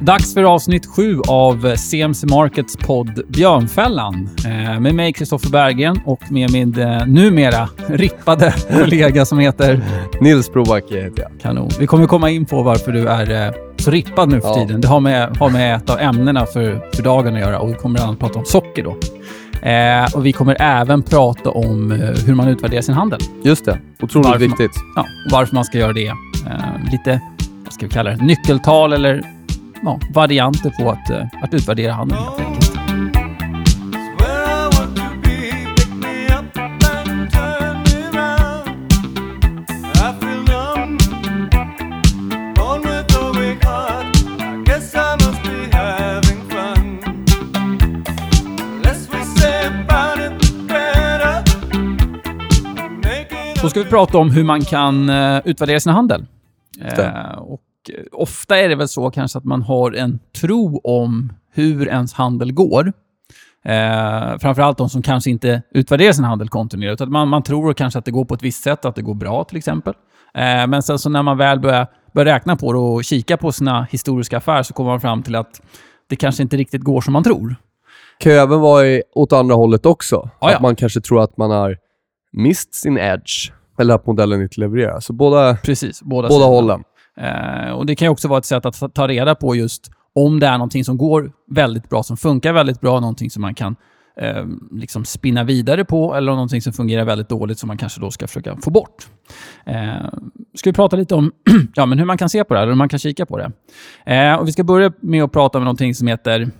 Dags för avsnitt sju av CMC Markets podd Björnfällan. Eh, med mig Kristoffer Berggren och med min eh, numera rippade kollega som heter... Nils Brobacke heter jag. Kanon. Vi kommer komma in på varför du är eh, så rippad nu för Ja. tiden. Det har med, har med ett av ämnena för, för dagen att göra och vi kommer bland annat prata om socker då. Eh, och vi kommer även prata om hur man utvärderar sin handel. Just det. Otroligt Varför man- viktigt. Ja, och varför man ska göra det. Eh, lite, vad ska vi kalla det, nyckeltal eller ja, varianter på att, eh, att utvärdera handeln helt enkelt. Då ska vi prata om hur man kan eh, utvärdera sin handel. Eh, och eh, ofta är det väl så kanske att man har en tro om hur ens handel går. Eh, framförallt de som kanske inte utvärderar sin handel kontinuerligt. Utan man, man tror kanske att det går på ett visst sätt, att det går bra till exempel. Eh, men sen så när man väl börjar, börjar räkna på det och kika på sina historiska affärer så kommer man fram till att det kanske inte riktigt går som man tror. Kan ju även vara åt andra hållet också. Ja, ja. Att man kanske tror att man har mist sin edge. Eller att modellen inte levererar. Så båda, Precis, båda, båda hållen. Eh, och Det kan ju också vara ett sätt att ta- ta reda på just om det är någonting som går väldigt bra, som funkar väldigt bra, någonting som man kan eh, liksom spinna vidare på eller någonting som fungerar väldigt dåligt som man kanske då ska försöka få bort. Eh, ska vi prata lite om ja, men hur man kan se på det här, eller hur man kan kika på det. Eh, och vi ska börja med att prata om någonting som heter,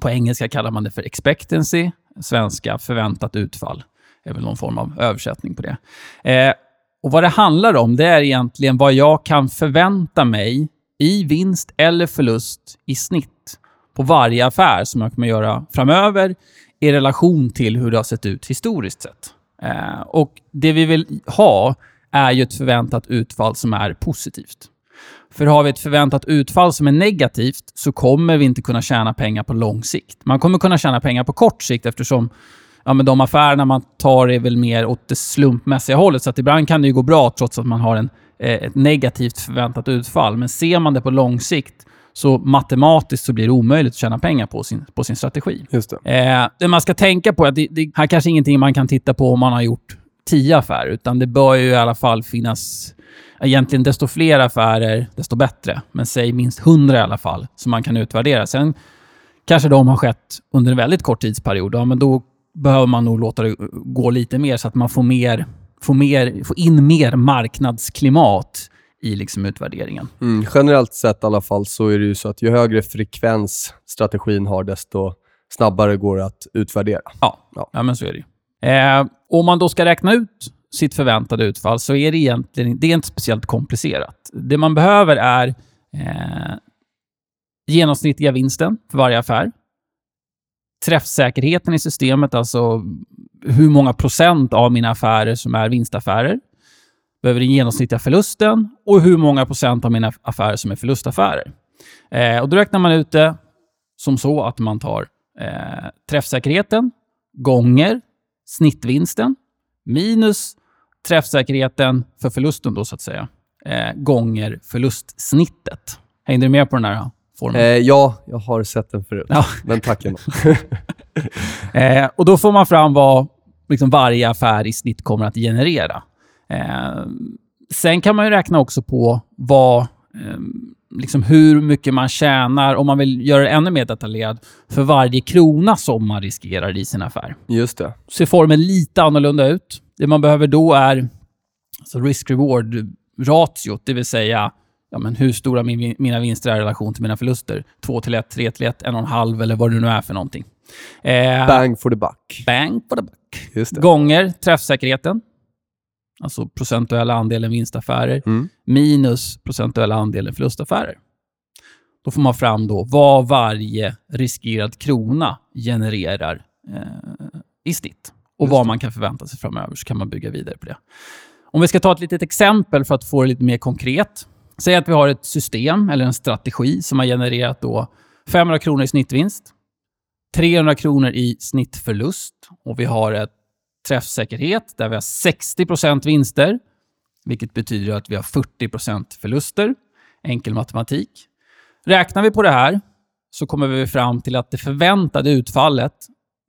på engelska kallar man det för expectancy, svenska förväntat utfall. Det är väl någon form av översättning på det. Eh, och Vad det handlar om, det är egentligen vad jag kan förvänta mig i vinst eller förlust i snitt på varje affär som jag kommer göra framöver i relation till hur det har sett ut historiskt sett. Eh, och Det vi vill ha är ju ett förväntat utfall som är positivt. För har vi ett förväntat utfall som är negativt så kommer vi inte kunna tjäna pengar på lång sikt. Man kommer kunna tjäna pengar på kort sikt eftersom ja, men de affärerna man tar är väl mer åt det slumpmässiga hållet. Så att ibland kan det ju gå bra trots att man har en, eh, ett negativt förväntat utfall. Men ser man det på lång sikt så matematiskt så blir det omöjligt att tjäna pengar på sin, på sin strategi. Just det. Eh, det man ska tänka på är att det, det här kanske är ingenting man kan titta på om man har gjort tio affärer, utan det bör ju i alla fall finnas Egentligen desto fler affärer, desto bättre. Men säg minst hundra i alla fall, som man kan utvärdera. Sen kanske de har skett under en väldigt kort tidsperiod. Ja, men då behöver man nog låta det gå lite mer så att man får, mer, får, mer, får in mer marknadsklimat i liksom utvärderingen. Mm, generellt sett i alla fall så är det ju så att ju högre frekvens strategin har, desto snabbare går det att utvärdera. Ja, Ja. ja. men så är det ju. Eh, om man då ska räkna ut sitt förväntade utfall så är det egentligen det är inte speciellt komplicerat. Det man behöver är eh, genomsnittliga vinsten för varje affär. Träffsäkerheten i systemet, alltså hur många procent av mina affärer som är vinstaffärer. Behöver den genomsnittliga förlusten och hur många procent av mina affärer som är förlustaffärer. Eh, och då räknar man ut det som så att man tar eh, träffsäkerheten gånger snittvinsten minus träffsäkerheten för förlusten då så att säga eh, gånger förlustsnittet. Hängde du med på den här? Eh, ja, jag har sett den förut. Ja. Men tack ändå. Eh, och då får man fram vad liksom varje affär i snitt kommer att generera. Eh, sen kan man ju räkna också på vad, eh, liksom hur mycket man tjänar, om man vill göra det ännu mer detaljerat, för varje krona som man riskerar i sin affär. Just det. ser formen lite annorlunda ut. Det man behöver då är alltså risk-reward-ratiot, det vill säga ja, men hur stora min, mina vinster är i relation till mina förluster. 2 till 1, 3 till 1, 1,5 eller vad det nu är för någonting. Eh, Bang for the buck. bang for the buck. Just det. Gånger träffsäkerheten, alltså procentuella andelen vinstaffärer, Mm. minus procentuella andelen förlustaffärer. Då får man fram då vad varje riskerad krona genererar eh, i snitt. Och Just vad man kan förvänta sig framöver, så kan man bygga vidare på det. Om vi ska ta ett litet exempel för att få det lite mer konkret. Säg att vi har ett system eller en strategi som har genererat då 500 kronor i snittvinst, 300 kronor i snittförlust och vi har ett träffsäkerhet där vi har 60% vinster, vilket betyder att vi har 40% förluster. Enkel matematik. Räknar vi på det här så kommer vi fram till att det förväntade utfallet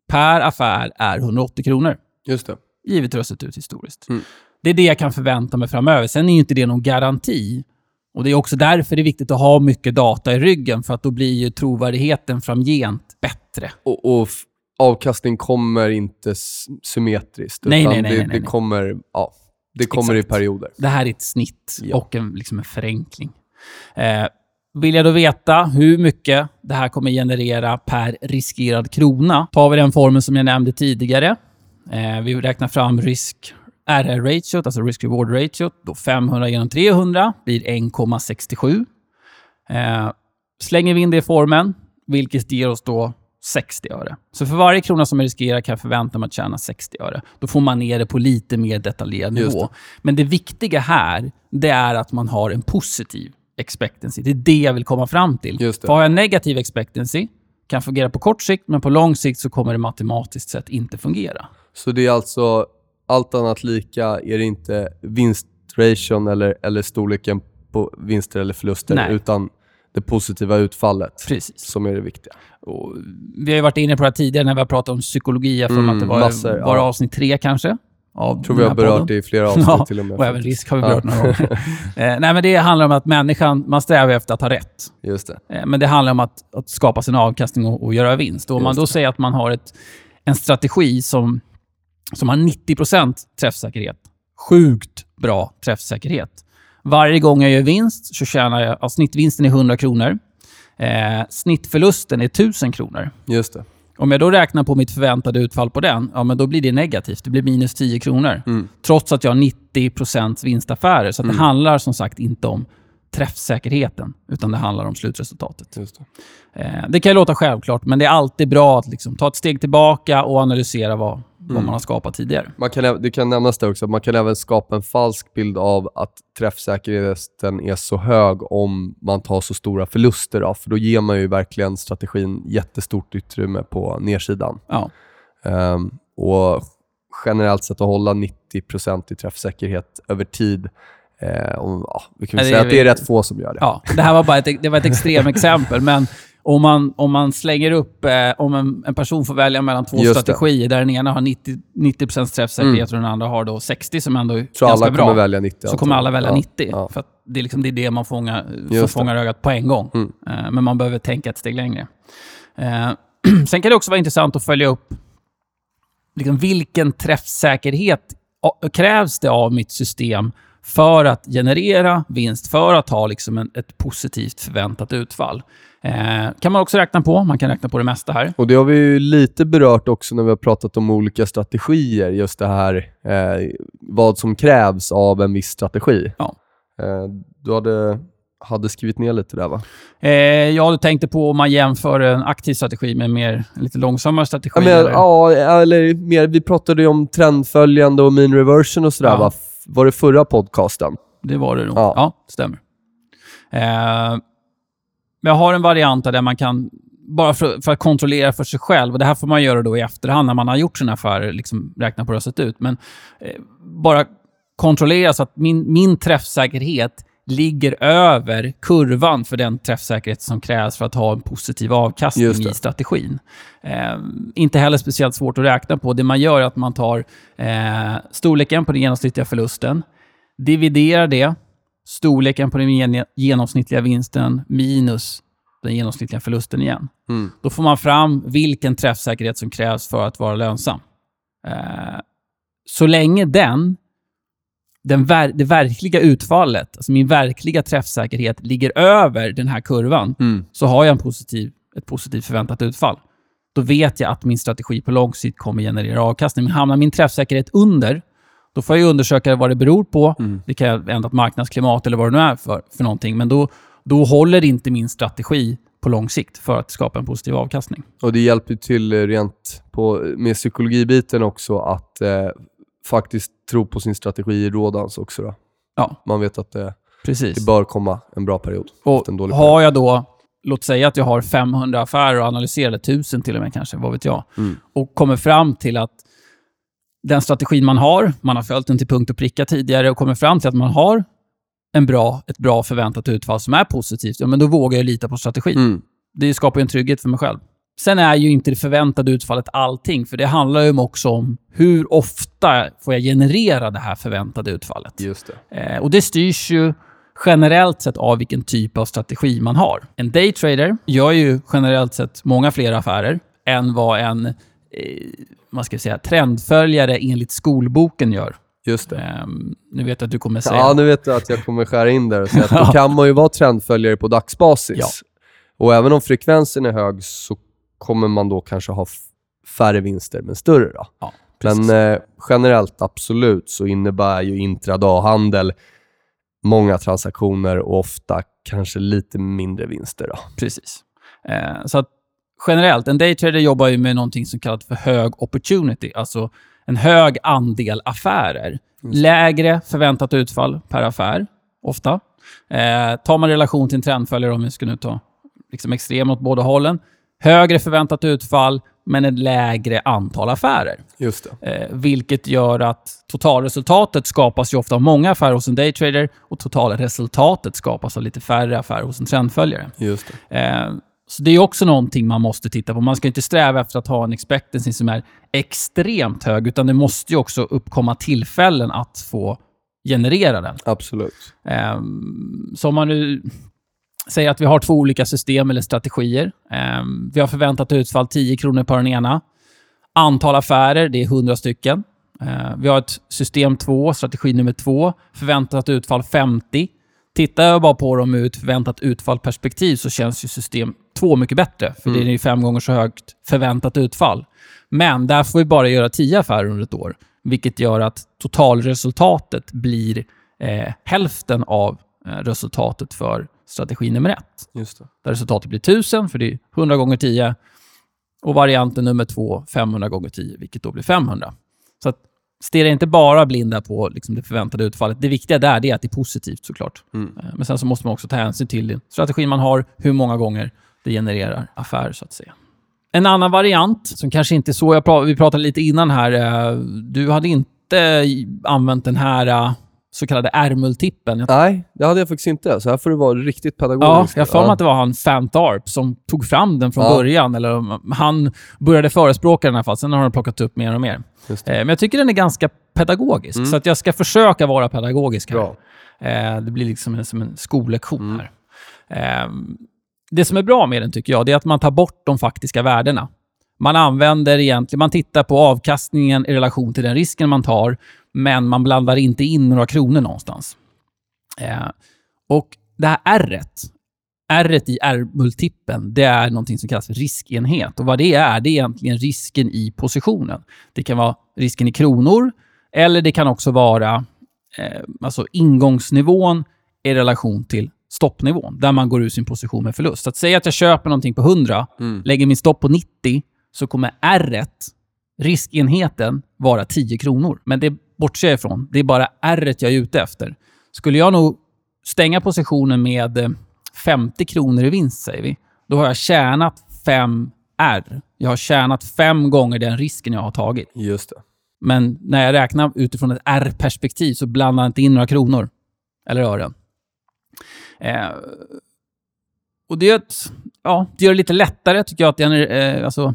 per affär är 180 kronor. Just det. Givet sett ut historiskt. Mm. Det är det jag kan förvänta mig framöver. Sen är ju inte det någon garanti. Och Det är också därför det är viktigt att ha mycket data i ryggen, för att då blir ju trovärdigheten framgent bättre. Och, och avkastning kommer inte symmetriskt. Nej, utan nej, nej, det, nej, nej. det kommer, ja, det kommer i perioder. Det här är ett snitt Ja. och en, liksom en förenkling. Eh, vill jag då veta hur mycket det här kommer generera per riskerad krona, tar vi den formen som jag nämnde tidigare. Eh, vi räknar fram risk RR-ratiot, alltså risk-reward-ratiot. Då 500 genom 300 blir 1,67. Eh, slänger vi in det i formen, vilket ger oss då 60 öre. Så för varje krona som jag riskerar kan jag förvänta mig att tjäna 60 öre. Då får man ner det på lite mer detaljerad nivå. det. Men det viktiga här, det är att man har en positiv expectancy. Det är det jag vill komma fram till. För har jag negativ expectancy, kan fungera på kort sikt, men på lång sikt så kommer det matematiskt sett inte fungera. Så det är alltså, allt annat lika, är det inte vinstration eller, eller storleken på vinster eller förluster, Nej. utan det positiva utfallet Precis. som är det viktiga. Och vi har ju varit inne på det här tidigare när vi har pratat om psykologi. Jag Mm, att det var, massor, var ja. avsnitt tre kanske. Av tror vi har berört podden. det i flera avsnitt Ja, till och med. Och även risk har vi Ja. berört några gånger. eh, nej, men det handlar om att människan, man strävar efter att ha rätt. Just det. Eh, men det handlar om att, att skapa sin avkastning och, och göra vinst. Och om man då det. säger att man har ett, en strategi som, som har 90% träffsäkerhet, sjukt bra träffsäkerhet. Varje gång jag gör vinst så tjänar jag, ja, snittvinsten är 100 kronor. Eh, snittförlusten är 1000 kronor. Just det. Om jag då räknar på mitt förväntade utfall på den, ja men då blir det negativt. Det blir minus 10 kronor. Mm. Trots att jag har 90% vinstaffärer. Så att det Mm. handlar som sagt inte om träffsäkerheten, utan det handlar om slutresultatet. Just det. Eh, det kan låta självklart, men det är alltid bra att liksom ta ett steg tillbaka och analysera vad, vad Mm. man har skapat tidigare. Man kan, det kan nämnas där också man kan även skapa en falsk bild av att träffsäkerheten är så hög om man tar så stora förluster. Då, för då ger man ju verkligen strategin jättestort utrymme på nedsidan. Ja. Ehm, och generellt sett att hålla 90% i träffsäkerhet över tid, eh, och, ja, vi kan väl säga att det är rätt få som gör det. Ja, det här var bara ett, det var ett extremexempel, men om man, om man slänger upp, eh, om en, en person får välja mellan två Just det. strategier, där den ena har 90, 90% träffsäkerhet och den andra har då 60 som ändå är Så ganska alla bra. kommer välja 90. så kommer alla välja ja. 90. Ja. För att det, är liksom, det är det man fångar, det. fångar ögat på en gång. Mm. Eh, men man behöver tänka ett steg längre. Eh, sen kan det också vara intressant att följa upp liksom, vilken träffsäkerhet krävs det av mitt system för att generera vinst, för att ha liksom en, ett positivt förväntat utfall. Eh, kan man också räkna på. Man kan räkna på det mesta här. Och det har vi ju lite berört också när vi har pratat om olika strategier. Just det här eh, vad som krävs av en viss strategi. Ja. Eh, du hade, hade skrivit ner lite där va? Eh, ja, du tänkte på om man jämför en aktiv strategi med en mer, en lite långsammare strategi? Ja, men, eller? ja, eller mer, vi pratade ju om trendföljande och mean reversion och sådär Ja. va? Var det förra podcasten? Det var det nog. Ja. Ja, stämmer. Eh, men jag har en variant där man kan, bara för, för att kontrollera för sig själv, och det här får man göra då i efterhand när man har gjort sina affärer, liksom räkna på hur det har sett ut, men eh, bara kontrollera så att min, min träffsäkerhet ligger över kurvan för den träffsäkerhet som krävs för att ha en positiv avkastning i strategin. Eh, inte heller speciellt svårt att räkna på. Det man gör är att man tar eh, storleken på den genomsnittliga förlusten, dividerar det, storleken på den gen- genomsnittliga vinsten minus den genomsnittliga förlusten igen. Mm. Då får man fram vilken träffsäkerhet som krävs för att vara lönsam. Eh, så länge den, den ver- det verkliga utfallet, alltså min verkliga träffsäkerhet, ligger över den här kurvan, Mm. så har jag en positiv, ett positivt förväntat utfall. Då vet jag att min strategi på lång sikt kommer generera avkastning. Men hamnar min träffsäkerhet under, då får jag undersöka vad det beror på. Mm. Det kan jag ändrat marknadsklimat eller vad det nu är för, för någonting. Men då, då håller inte min strategi på lång sikt för att skapa en positiv avkastning. Och det hjälper till rent på, med psykologibiten också att eh, faktiskt tro på sin strategi i rådans också. Då. Ja, Man vet att det, precis. det bör komma en bra period. Och period. har jag då, låt säga att jag har 500 affärer och analyserar 1000 till och med kanske, vad vet jag, Mm. och kommer fram till att den strategin man har, man har följt den till punkt och pricka tidigare och kommer fram till att man har en bra, ett bra förväntat utfall som är positivt, ja, men då vågar jag lita på strategin. Mm. Det skapar en trygghet för mig själv. Sen är ju inte det förväntade utfallet allting, för det handlar ju också om hur ofta får jag generera det här förväntade utfallet. Just det. Eh, och det styrs ju generellt sett av vilken typ av strategi man har. En daytrader gör ju generellt sett många fler affärer än vad en eh, vad ska säga, trendföljare enligt skolboken gör. Just det. Ehm, nu vet jag att du kommer säga... Ja, nu vet jag att jag kommer skära in där och säga att då kan man ju vara trendföljare på dagsbasis. Ja. Och även om frekvensen är hög så kommer man då kanske ha färre vinster, men större. Då. Ja. Men eh, generellt absolut så innebär ju intradaghandel många transaktioner och ofta kanske lite mindre vinster. Då. Precis. Eh, så generellt, en daytrader jobbar ju med någonting som kallas för hög opportunity, alltså en hög andel affärer. Lägre förväntat utfall per affär, ofta. Eh, tar man relation till en trendföljare, om vi ska nu ta liksom extrem åt båda hållen, högre förväntat utfall, men ett lägre antal affärer. Just. Eh, vilket gör att totalresultatet skapas ju ofta av många affärer hos en daytrader och totalresultatet skapas av lite färre affärer hos en trendföljare. Just det. Eh, så det är också någonting man måste titta på. Man ska inte sträva efter att ha en expectancy som är extremt hög, utan det måste ju också uppkomma tillfällen att få generera den. Absolut. Um, så om man nu säger att vi har två olika system eller strategier. Ehm, vi har förväntat utfall 10 kronor på den ena. Antal affärer, det är 100 stycken. Eh, vi har ett system 2, strategi nummer 2, förväntat utfall 50. Tittar jag bara på dem ur ett förväntat utfall-perspektiv så känns ju system 2 mycket bättre, för det är ju fem gånger så högt förväntat utfall. Men där får vi bara göra 10 affärer under ett år, vilket gör att totalresultatet blir eh, hälften av eh, resultatet för strategi nummer 1 Just det. där resultatet blir 1000, för det är 100 gånger 10. Och varianten nummer två, 500 gånger 10, vilket då blir 500. Så att stirra inte bara blinda på liksom det förväntade utfallet. Det viktiga där är att det är positivt såklart. Mm. Eh, Men sen så måste man också ta hänsyn till strategin man har, hur många gånger det genererar affärer så att säga. En annan variant, som kanske inte är så, jag pra- vi pratade lite innan här, eh, du hade inte använt den här eh, så kallade R-multippen. Jag Nej, det hade jag faktiskt inte. Så här får du vara riktigt Ja, pedagogisk. jag har för mig att det var han Fantarp som tog fram den från Ja. början. Eller om- han började förespråka den i alla fall. Sen har han plockat upp mer och mer. Eh, Men jag tycker den är ganska pedagogisk. Mm. Så att jag ska försöka vara pedagogisk här. Bra. Eh, Det blir liksom en, som en skollektion här. Eh, Det som är bra med den tycker jag, det är att man tar bort de faktiska värdena. Man använder egentligen, man tittar på avkastningen i relation till den risken man tar, men man blandar inte in några kronor någonstans. Eh, och det här r r i R-multipeln, det är någonting som kallas för riskenhet. Och vad det är, det är egentligen risken i positionen. Det kan vara risken i kronor, eller det kan också vara eh, alltså ingångsnivån i relation till stoppnivån, där man går ur sin position med förlust. Så att säga att jag köper någonting på 100, Mm. lägger min stopp på 90, så kommer r riskenheten, vara 10 kronor. Men det bortser ifrån. Det är bara r jag är ute efter. Skulle jag nog stänga positionen med eh, 50 kronor i vinst, säger vi, då har jag tjänat 5 R. Jag har tjänat fem gånger den risken jag har tagit. Just det. Men när jag räknar utifrån ett R-perspektiv så blandar jag inte in några kronor eller ören. Eh, och det, ja, det gör det lite lättare, tycker jag, att eh, alltså, eh,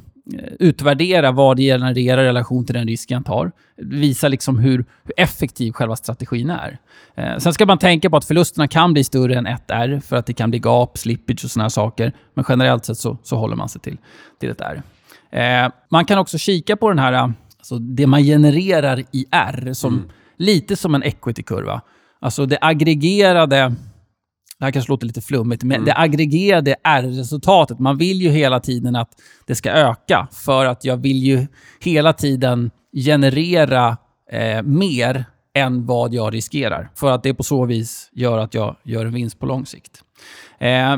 utvärdera vad det genererar i relation till den risk jag tar. Visa liksom hur, hur effektiv själva strategin är. Eh, sen ska man tänka på att förlusterna kan bli större än 1 R för att det kan bli gap, slippage och här saker. Men generellt sett så, så håller man sig till, till ett R. Eh, man kan också kika på den här, alltså det man genererar i R, som, lite som en equity-kurva. Alltså det aggregerade, det här kanske låter lite flummigt, men det aggregerade R-resultatet. Man vill ju hela tiden att det ska öka, för att jag vill ju hela tiden generera eh, mer än vad jag riskerar. För att det på så vis gör att jag gör en vinst på lång sikt. Eh,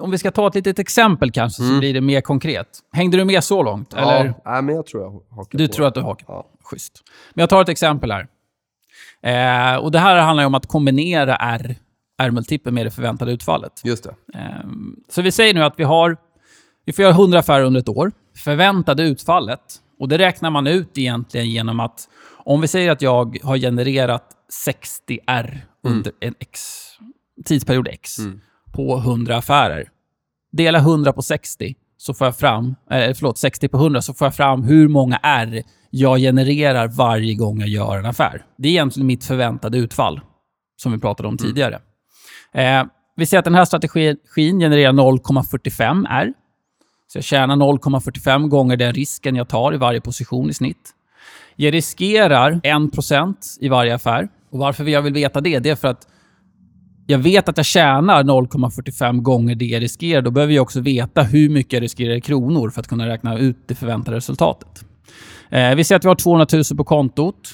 om vi ska ta ett litet exempel kanske, så blir det mer konkret. Hängde du med så långt? Eller? Ja, nej, men jag tror jag hakar Du på. tror att du hakar på? Ja. Schysst. Men jag tar ett exempel här. Eh, och Det här handlar ju om att kombinera R, R-multipeln med det förväntade utfallet. Just det. Ehm, Så vi säger nu att vi har vi får göra 100 affärer under ett år. Förväntade utfallet, och det räknar man ut egentligen genom att om vi säger att jag har genererat 60 R under en X, tidsperiod X Mm. på 100 affärer. Dela 100 på 60, så får jag fram, eh, förlåt, 60 på 100, så får jag fram hur många R jag genererar varje gång jag gör en affär. Det är egentligen mitt förväntade utfall, som vi pratade om tidigare. Eh, vi ser att den här strategin genererar 0,45 R. Så jag tjänar 0,45 gånger den risken jag tar i varje position i snitt. Jag riskerar 1% i varje affär. Och Varför jag vill veta det, det är för att jag vet att jag tjänar 0,45 gånger det jag riskerar. Då behöver jag också veta hur mycket jag riskerar i kronor för att kunna räkna ut det förväntade resultatet. Eh, vi ser att vi har 200 000 på kontot.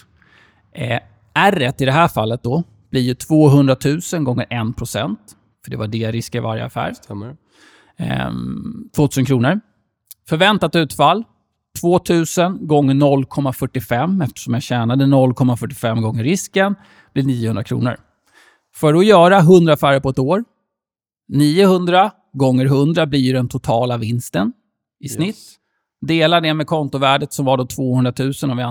Eh, R i det här fallet då blir ju 200 000 gånger 1%. För det var det jag riskerar i varje affär. Stämmer. Ehm, 2000 kronor. Förväntat utfall 2000 gånger 0,45 eftersom jag tjänade 0,45 gånger risken blir 900 kronor. För att göra 100 affärer på ett år, 900 gånger 100 blir ju den totala vinsten i snitt. Dela det med kontovärdet som var då 200 000, om vi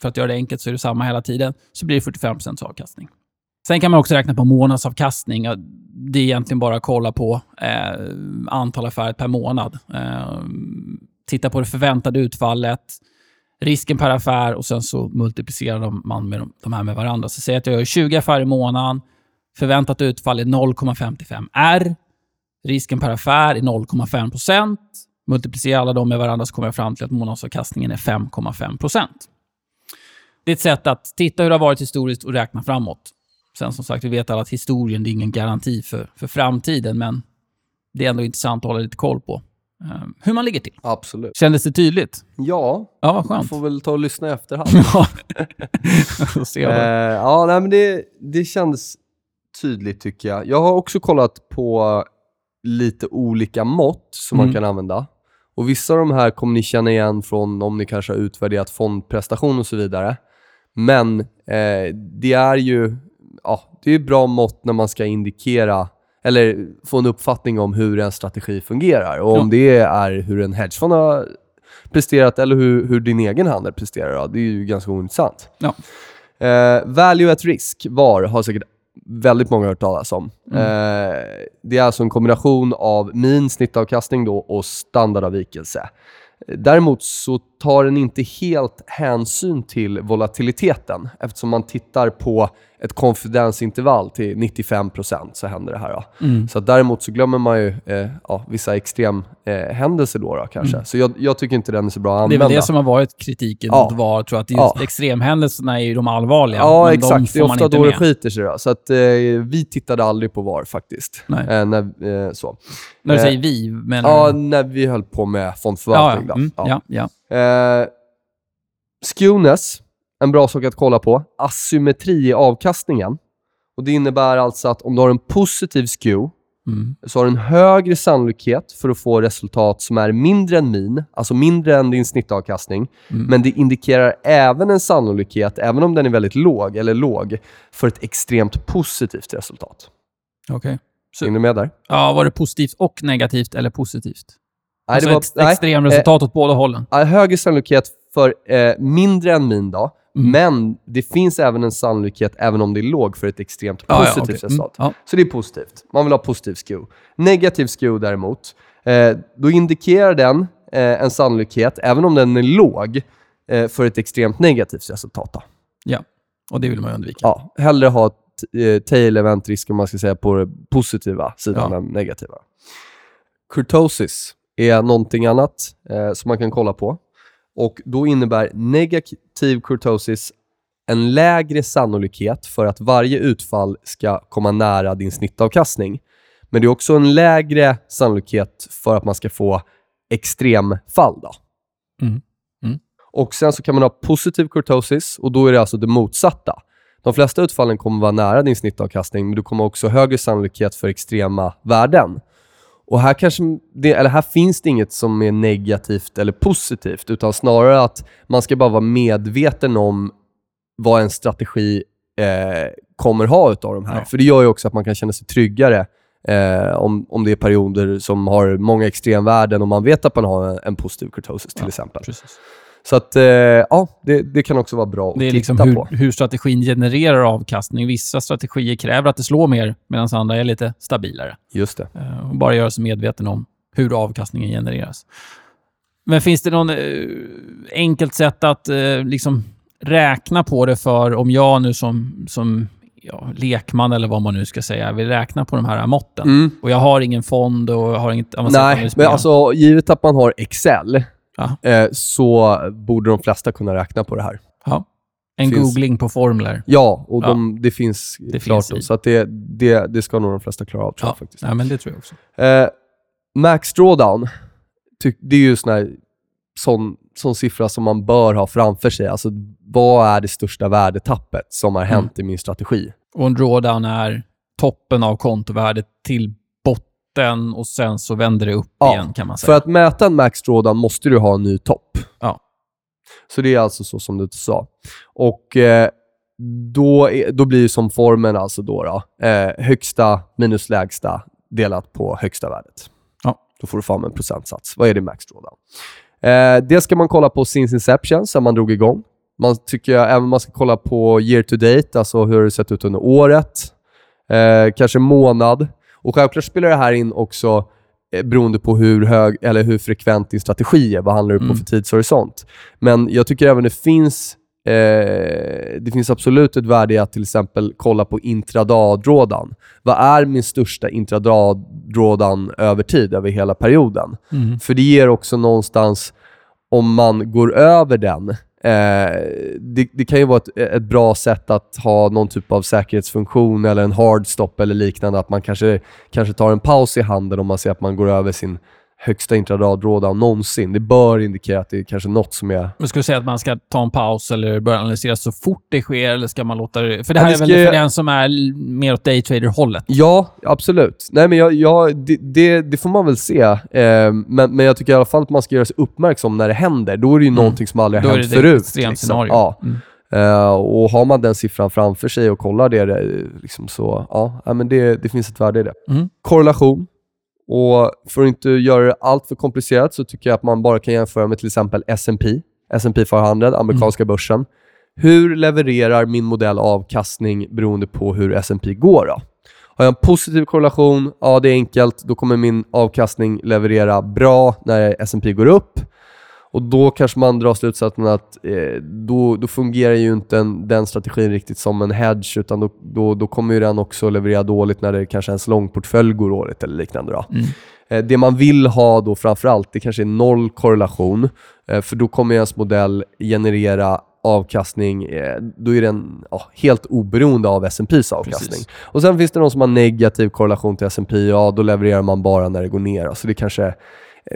för att göra det enkelt så är det samma hela tiden, så blir det 45% avkastning. Sen kan man också räkna på månadsavkastning. Det är egentligen bara att kolla på eh, antal affärer per månad. Eh, titta på det förväntade utfallet, risken per affär och sen så multiplicerar man med de, de här med varandra. Så säg att jag gör 20 affärer i månaden, förväntat utfall är 0,55 R, risken per affär är 0,5 procent. Multiplicera alla dem med varandra så kommer jag fram till att månadsavkastningen är 5,5 procent. Det är ett sätt att titta hur det har varit historiskt och räkna framåt. Sen som sagt, vi vet alla att historien är ingen garanti för, för framtiden, men det är ändå intressant att hålla lite koll på eh, hur man ligger till. Absolut. Kändes det tydligt? Ja, Ja, vad skönt. får väl ta och lyssna i efterhand. Ja. Ser Eh, ja, nej, men det, det kändes tydligt tycker jag. Jag har också kollat på lite olika mått som man Mm. kan använda. Och Vissa av de här kommer ni känna igen från om ni kanske har utvärderat fondprestation och så vidare. Men eh, det är ju ja, det är bra mått när man ska indikera eller få en uppfattning om hur en strategi fungerar. Och om Ja. det är hur en hedgefond har presterat eller hur, hur din egen handel presterar, då, det är ju ganska ointressant. Ja. Eh, value at risk, VAR, har säkert väldigt många hört talas om. Mm. Eh, det är alltså en kombination av min snittavkastning då och standardavvikelse. Däremot så tar den inte helt hänsyn till volatiliteten eftersom man tittar på ett konfidensintervall till 95% så händer det här. Då. Mm. Så däremot så glömmer man ju eh, ja, vissa extremhändelser eh, händelser då, då kanske. Så jag, jag tycker inte den är så bra att Det är använda. väl det som har varit kritiken Ja. mot VAR, tror jag. Att just Ja. extremhändelserna är ju de allvarliga. Ja, exakt. De Det är ofta då det skiter sig. Då. Så att, eh, vi tittade aldrig på VAR faktiskt. Eh, när, eh, så. När du Eh, säger vi, men... Ja, när vi höll på med ja, fondförvaltning. ja. Då. Mm, Ja. ja, ja. Eh, en bra sak att kolla på. Asymmetri i avkastningen. Och Det innebär alltså att om du har en positiv skew Mm. så har du en högre sannolikhet för att få resultat som är mindre än min, alltså mindre än din snittavkastning. Mm. Men det indikerar även en sannolikhet, även om den är väldigt låg, eller låg, för ett extremt positivt resultat. Okej. Så- Hänger du med där? Ja, var det positivt och negativt eller positivt? Nej, alltså det var, ett nej, extremresultat åt båda hållen. eh, högre sannolikhet för eh, mindre än min då, Mm. men det finns även en sannolikhet, även om det är låg, för ett extremt Ja, ja, positivt okej. resultat. Mm, ja. Så det är positivt. Man vill ha positiv skew. Negativ skew däremot, eh, då indikerar den eh, en sannolikhet, även om den är låg, eh, för ett extremt negativt resultat. Då. ja, och det vill man ju undvika. Ja, hellre ha eh, tail event risk om man ska säga på den positiva sidan Ja. än negativa. Kurtosis är någonting annat eh, som man kan kolla på. Och Då innebär negativ kurtosis en lägre sannolikhet för att varje utfall ska komma nära din snittavkastning. Men det är också en lägre sannolikhet för att man ska få extremfall. Då. Mm. Mm. Och Sen så kan man ha positiv kurtosis och då är det alltså det motsatta. De flesta utfallen kommer vara nära din snittavkastning, men du kommer också ha högre sannolikhet för extrema värden. Och här, kanske det, eller här finns det inget som är negativt eller positivt, utan snarare att man ska bara vara medveten om vad en strategi eh, kommer ha utav de här. Ja. För det gör ju också att man kan känna sig tryggare eh, om, om det är perioder som har många extremvärden och man vet att man har en, en positiv kurtosis till Ja, exempel. Precis. Så att, eh, ja, det, det kan också vara bra att är titta liksom på. hur, hur strategin genererar avkastning. Vissa strategier kräver att det slår mer, medan andra är lite stabilare. Just det. Eh, och bara göra sig medveten om hur avkastningen genereras. Men finns det någon eh, enkelt sätt att eh, liksom räkna på det för om jag nu som, som ja, lekman eller vad man nu ska säga vill räkna på de här måtten Mm. och jag har ingen fond och jag har inget avancerat Nej, men alltså givet att man har Excel Ja. eh, så borde de flesta kunna räkna på det här. ja. En finns- googling på formler. Ja, och Ja. De, det finns Det klart. finns så det, det, det ska nog de flesta klara av tror Ja. jag faktiskt. ja, men det tror jag också. Eh, max drawdown, ty, det är ju sån, här, sån, sån siffra som man bör ha framför sig. Alltså, vad är det största värdetappet som har hänt i min strategi? Och en drawdown är toppen av kontovärdet till botten och sen så vänder det upp Ja, igen kan man säga. För att mäta en max drawdown måste du ha en ny topp. Ja. Så det är alltså så som du sa. Och eh, då, är, då blir som formen alltså då, då eh, högsta minus lägsta delat på högsta värdet. Ja. Då får du fram en procentsats. Vad är det max drawdown? Eh, det ska man kolla på since inception, sen man drog igång. Man tycker jag, även man ska kolla på year to date, alltså hur det sett ut under året. Eh, kanske månad. Och självklart spelar det här in också eh, beroende på hur, hög, eller hur frekvent din strategi är. Vad handlar du på Mm. för tidshorisont? Men jag tycker även det finns eh, det finns absolut ett värde i att till exempel kolla på intradagdrådan. Vad är min största intradagdrådan över tid, över hela perioden? Mm. För det ger också någonstans, om man går över den, eh, det, det kan ju vara ett, ett bra sätt att ha någon typ av säkerhetsfunktion eller en hard stop eller liknande. Att man kanske, kanske tar en paus i handen om man ser att man går över sin högsta intradagdrådan någonsin. Det bör indikera att det är kanske något som är... Men skulle du säga att man ska ta en paus eller börja analysera så fort det sker, eller ska man låta det... För det Ja, här det är väl ska- för den som är mer åt daytrader-hållet? Ja, absolut. Nej, men jag, jag, det, det, det får man väl se. Eh, men, men jag tycker i alla fall att man ska göra sig uppmärksam när det händer. Då är det ju någonting som aldrig Då har är hänt det ett förut. extremt liksom. scenario. Ja. Mm. Eh, och har man den siffran framför sig och kollar det, det liksom så, ja, men det, det finns ett värde i det. Mm. Korrelation. Och för att inte göra det allt för komplicerat så tycker jag att man bara kan jämföra med till exempel S&P, S&P 500, amerikanska börsen. Hur levererar min modell avkastning beroende på hur S&P går då? Har jag en positiv korrelation, ja det är enkelt, då kommer min avkastning leverera bra när S&P går upp. Och då kanske man drar slutsatsen att eh, då, då fungerar ju inte en, den strategin riktigt som en hedge, utan då, då, då kommer ju den också leverera dåligt när det kanske ens långportfölj går dåligt eller liknande. Då. Mm. Eh, Det man vill ha då framförallt, det kanske är noll korrelation, eh, för då kommer ens modell generera avkastning, eh, då är den ja, helt oberoende av S&P's avkastning. Precis. Och Sen finns det de som har negativ korrelation till S&P, ja då levererar man bara när det går ner. Så det kanske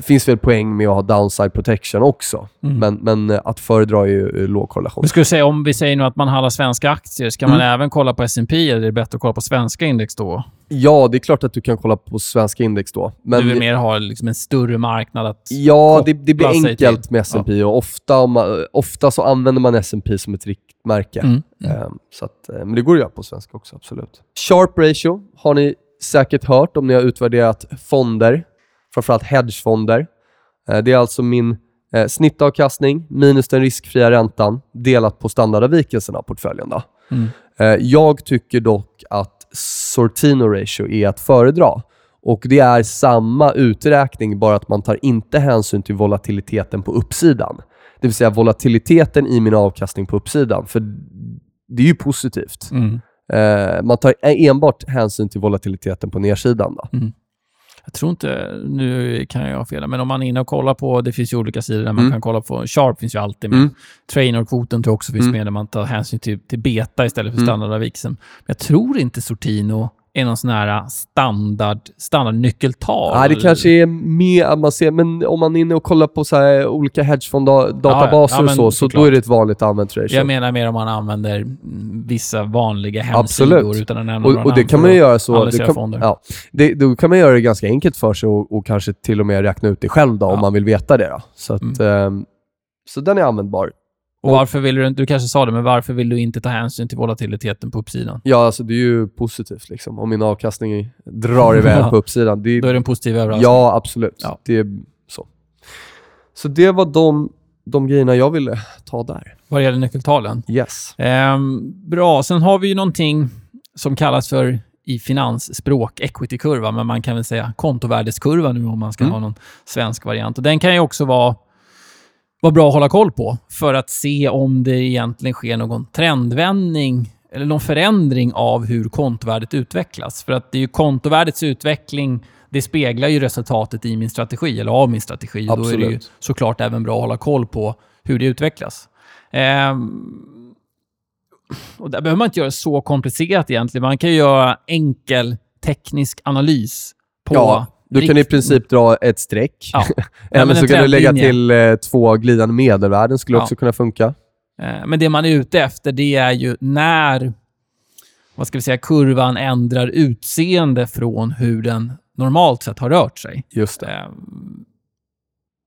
finns väl poäng med att ha downside protection också, Mm. men, men eh, att föredra är ju eh, låg korrelation. Men skulle säga, om vi säger nu att man handlar svenska aktier, ska man Mm. även kolla på S&P eller är det bättre att kolla på svenska index då? Ja, det är klart att du kan kolla på svenska index då. Men du vill mer ha liksom en större marknad att... Ja, det, det blir enkelt till. med S&P och ofta, man, ofta så använder man S&P som ett riktmärke. Mm. Mm. Ehm, så att, eh, men det går att göra på svenska också, absolut. Sharp ratio har ni säkert hört om ni har utvärderat fonder, framförallt hedgefonder. Eh, det är alltså min eh, snittavkastning minus den riskfria räntan delat på standardavvikelsen av portföljen. Mm. Eh, Jag tycker dock att Sortino ratio är att föredra. Och det är samma uträkning, bara att man tar inte hänsyn till volatiliteten på uppsidan. Det vill säga volatiliteten i min avkastning på uppsidan. För det är ju positivt. Mm. Man tar enbart hänsyn till volatiliteten på nedsidan. Då. Jag tror inte, nu kan jag ha fel, men om man är inne och kollar på, det finns ju olika sidor där man Mm. kan kolla på, Sharp finns ju alltid med. Mm. Trainerkvoten tror jag också finns Mm. med, där man tar hänsyn till, till beta istället för Mm. standardavvikelsen. Men jag tror inte Sortino är någon sån här standard, standardnyckeltal. Nej, det kanske är mer man ser, men om man är inne och kollar på så olika hedgefond-databaser Ja, ja, och så, så då är det ett vanligt använt ratio. Jag menar mer om man använder mm, vissa vanliga hemsidor Absolut. utan att nämna Och, några och det kan man göra så. Det kan, fonder. ja, det, då kan man göra det ganska enkelt för sig och, och kanske till och med räkna ut det själv då, Ja. om man vill veta det. Då. Så, att, ehm, så den är användbar. Och varför vill du, du kanske sa det, men varför vill du inte ta hänsyn till volatiliteten på uppsidan? Ja, alltså det är ju positivt liksom. Om min avkastning drar iväg Ja. på uppsidan. Det, Då är det en positiv överraskning. ja, absolut. Ja. Det är så. Så det var de de grejerna jag ville ta där. Vad gäller nyckeltalen. Yes. Ehm, bra, sen har vi ju någonting som kallas för i finansspråk equity-kurva, men man kan väl säga kontovärdeskurva nu om man ska Mm. ha någon svensk variant. Och den kan ju också vara, vara bra att hålla koll på för att se om det egentligen sker någon trendvändning eller någon förändring av hur kontovärdet utvecklas. För att det är ju kontovärdets utveckling, det speglar ju resultatet i min strategi, eller av min strategi. Och Då är det ju Absolut. såklart även bra att hålla koll på hur det utvecklas. Ehm, och där behöver man inte göra det så komplicerat egentligen. Man kan ju göra enkel teknisk analys på... Ja, du kan i princip dra ett streck. Ja. Eller så kan du lägga till eh, två glidande medelvärden, skulle Ja. också kunna funka. Eh, Men det man är ute efter, det är ju när vad ska vi säga, kurvan ändrar utseende från hur den normalt sett har rört sig. Just det. Eh,